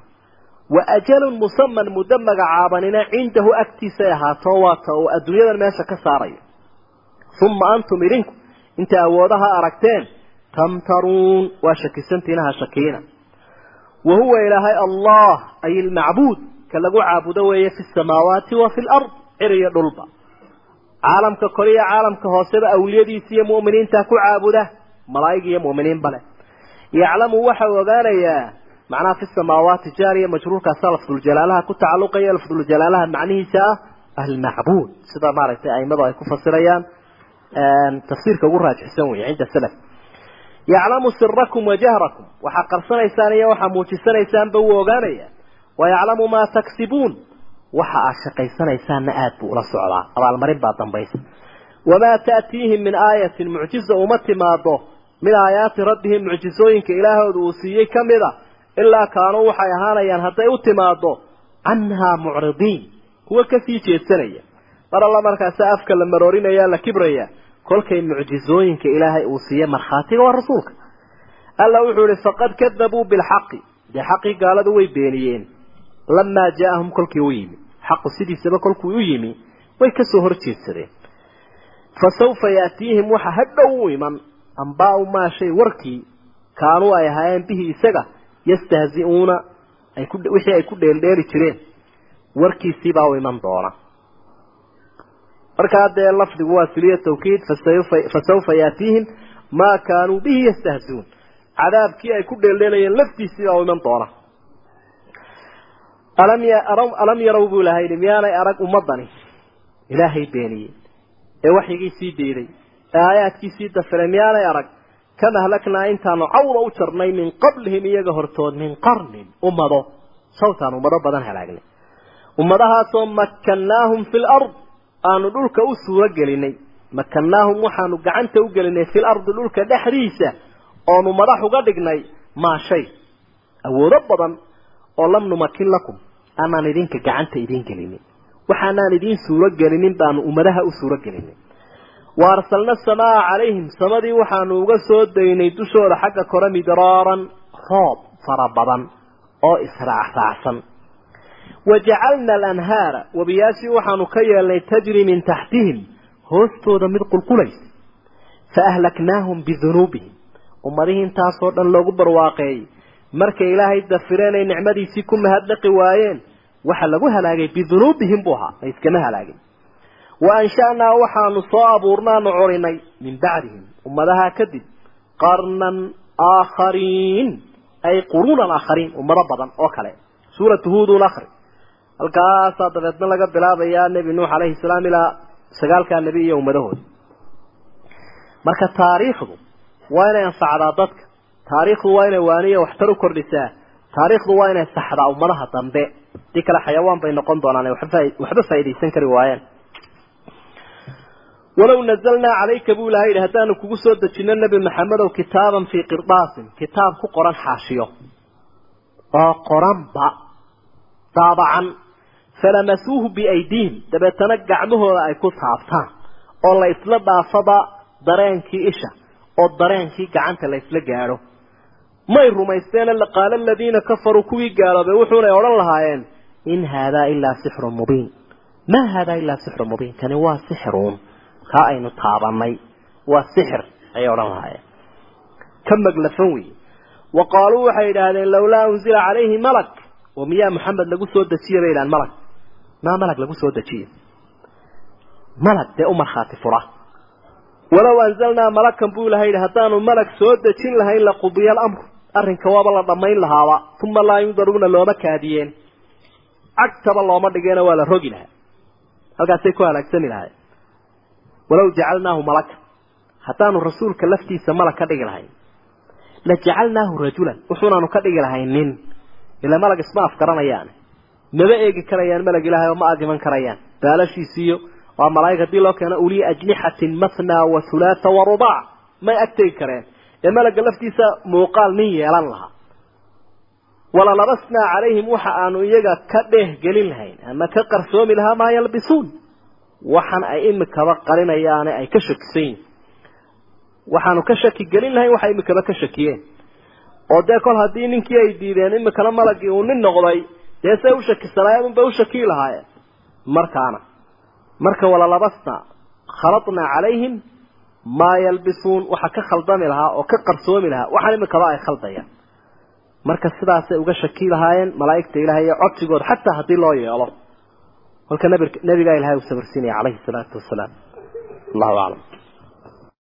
Wa ajalun musaman muddo magacaabanina cindahu agtiisay ahaato waata uu adduunyadan meesha ka saarayo. Uma antum idinku inta awoodaha aragteen tamtaruun waa shakisantiinaha shakiina. Wa huwa ilaahay allah ay ilmacbuud ka lagu caabudo weeye fi samaawaati wa fi lard cir iyo dhulba. Caalamka kore iyo caalamka hooseba awliyadiisa iyo mu'miniinta ku caabuda malaa'ig iyo mu'miniinba leh. Yaclamu waxa uu ogaanayaa macnaha fi samaawaati jaariya majruurkaasa lafduljalaalaha ku tacalluqaya lafduljalaalaha macnihiisa ah almacbuud sida maaragtay aimadu ay ku fasirayaan tafsiirka ugu raajixsan weeye cinda salaf. Yaclamu sirakum wa jahrakum. Waxaa qarsanaysaan iyo waxaa muujisanaysaan wuu ogaanaya wayaclamu maa taksibuun. Waxa aad shaqaysanaysaanna aad buu ula socdaa. Abaalmarin baa dambaysa. Wamaa ta'tiihim min aayatin mucjiza uma timaado min aayaati rabbihim mucjizooyinka ilaahooda uu siiyey ka mid a ilaa kaanuu waxay ahaanayaan hadday u timaado canhaa mucridiin kuwa ka sii jeedsanaya. Mar alla markaasa afka la maroorinaya la kibraya kolkay mucjizooyinka ilaahay uu siiye markhaatiga waa rasuulka. Alla wuxuu ihi faqad kadabuu bilxaqi. Dee xaqii gaaladu way beeniyeen. Lamaa jaaahum kolkii u yimi. Xaqu sidiisaba kolkuu u yimi. Way ka soo horjeedsadeen. Fa sawfa yaatiihim waxa hadhow u iman ambaau maa shay warkii kaanuu ay ahaayeen bihi isaga yastahzi'uuna wixii ay ku dheeldheeli jireen. Warkiisiibaa u iman doona. Markaa dee lafdigu waa siliya tawkiid fa sawfa yaatiihim maa kaanuu bihi yastahziuun. Cadaabkii ay ku dheeldheelayeen laftiisiibaa u iman doona. Alam yarow buu ilahay miyaanay arag ummadani ilaahay beeniyey. Ee waxyigii sii diiday ee aayaadkii sii dafiray miyaanay arag kam ahlaknaa intaanu cawda u jarnay min qablihim iyaga hortood min qarnin. Ummado sawtaan ummado badan halaagnay ummadahaasoo makkannaahum fi lard aanu dhulka u suuro gelinay. Makkannaahum waxaanu gacanta u gelinay fil ardi dhulka dhexdiisa oonu madax uga dhignay maa shay. Awoodo badan oo lam numakin lakum aanaan idinka gacanta idiin gelinin. Waxaanaan idiin suuro gelinin baanu ummadaha u suuro gelinin wa arsalna asamaa calayhim samadii waxaanu uga soo daynay dushooda xagga kore midraaran roob fara badan oo israacraacsan wajacalna alanhaara wabiyaashii waxaanu ka yeelnay tajri min taxtihim hoostooda mid qulqulaysa fa ahlaknaahum bidunuubihim ummadihii intaasoo dhan loogu barwaaqeeyey. Markay ilaahay dafireen ay nicmadiisii ku mahadnaqi waayeen waxa lagu halaagay bidunuubihim buu ahaa la iskama halaagin wa ansha'naa waxaanu soo abuurnaanu curinay min bacdihim ummadaha kadib qarnan aakhariin ay quruunan aakhariin ummado badan oo kale. Suuratu huudun akhri halkaasaa dabeedna laga bilaabayaa nebi nuux calayhi salaam ilaa sagaalkaa nebi iyo ummadahooda marka taariikhdu waa inay anfacdaa dadka. Taariikhdu waa inay waaniya waxtar u kordhisaa. Taariikhdu waa inay saxdaa ummadaha dambe. Hadii kale xayawaan bay noqon doonaan waxba faa'iidaysan kari waayeen walow nazalnaa calayka buu ilahay yidhi haddaanu kugu soo dejino nebi maxamedow kitaaban fii qirdaasin kitaab ku qoran xaashiyo. Oo qoranba daabacan. Falamasuuhu biaydiihim dabeetana gacmahooda ay ku taabtaan oo la isla dhaafaba dareenkii isha oo dareenkii gacanta la isla gaadho. May rumaysteene laqaala aladiina kafaruu kuwii gaaloobay wuxuunay odhan lahaayeen in haadaa ilaa sixrun mubiin. Maa haadaa ilaa sixrun mubiin kani waa sixruun kaa aynu taabanay waa sixir ayay odhan lahaayeen. Ka maglafan wey wa qaaluu waxay yidhaahdeen lawlaa unzila calayhi malak. Oo miyaa maxamed lagu soo dejiye bay yidhahan malag maa malag lagu soo dejiye? Malag dee u markhaati fura. Walow anzalnaa malakan buu ilahay yidhi haddaanu malag soo dejin lahayn laqudiya alamru arrinka waaba la dhammayn lahaaba. Uma laa yundaruuna looma kaadiyeen. Cagtaba looma dhigeena waa la rogi lahaa halkaasay ku halaagsami lahay walow jacalnaahu malaka haddaanu rasuulka laftiisa malag ka dhigi lahayn. La jacalnaahu rajulan. Wuxuunaanu ka dhigi lahayn nin ilaa malag isma afgaranayaan maba eegi karayaan malag ilaahay oo ma agiman karayaan. Baalashiisiiyo waa malaa'ig haddii loo keeno uli ajnixatin mathna wa hulaatha wa rubaac may agtegi kareen. Ee malagga laftiisa muuqaal nin yeelan lahaa. Walalabasnaa calayhim waxa aanu iyaga ka dheehgelin lahayn. Ama ka qarsoomi lahaa maa yalbisuun waxan ay imikaba qarinayaane ay ka shakisan waxaanu ka shaki gelin lahayn waxa imikaba ka shakiyeen. Oo dee kol haddii ninkii ay diideen imikana malagii uu nin noqday dee say u shakisanaayeen unbay u shakii lahaayeen. Markaana marka walalabasna khaladnaa calayhim maa yalbisuun waxa ka khaldami lahaa oo ka qarsoomi lahaa waxaan imikaba ay khaldayaan. Marka sidaasay uga shaki lahaayeen malaa'igta ilaahay iyo codsigooda xataa haddii loo yeelo kolka nabigaa ilahay uu sabarsiinaya calayhi salaatu wasalaam. Allahu aclam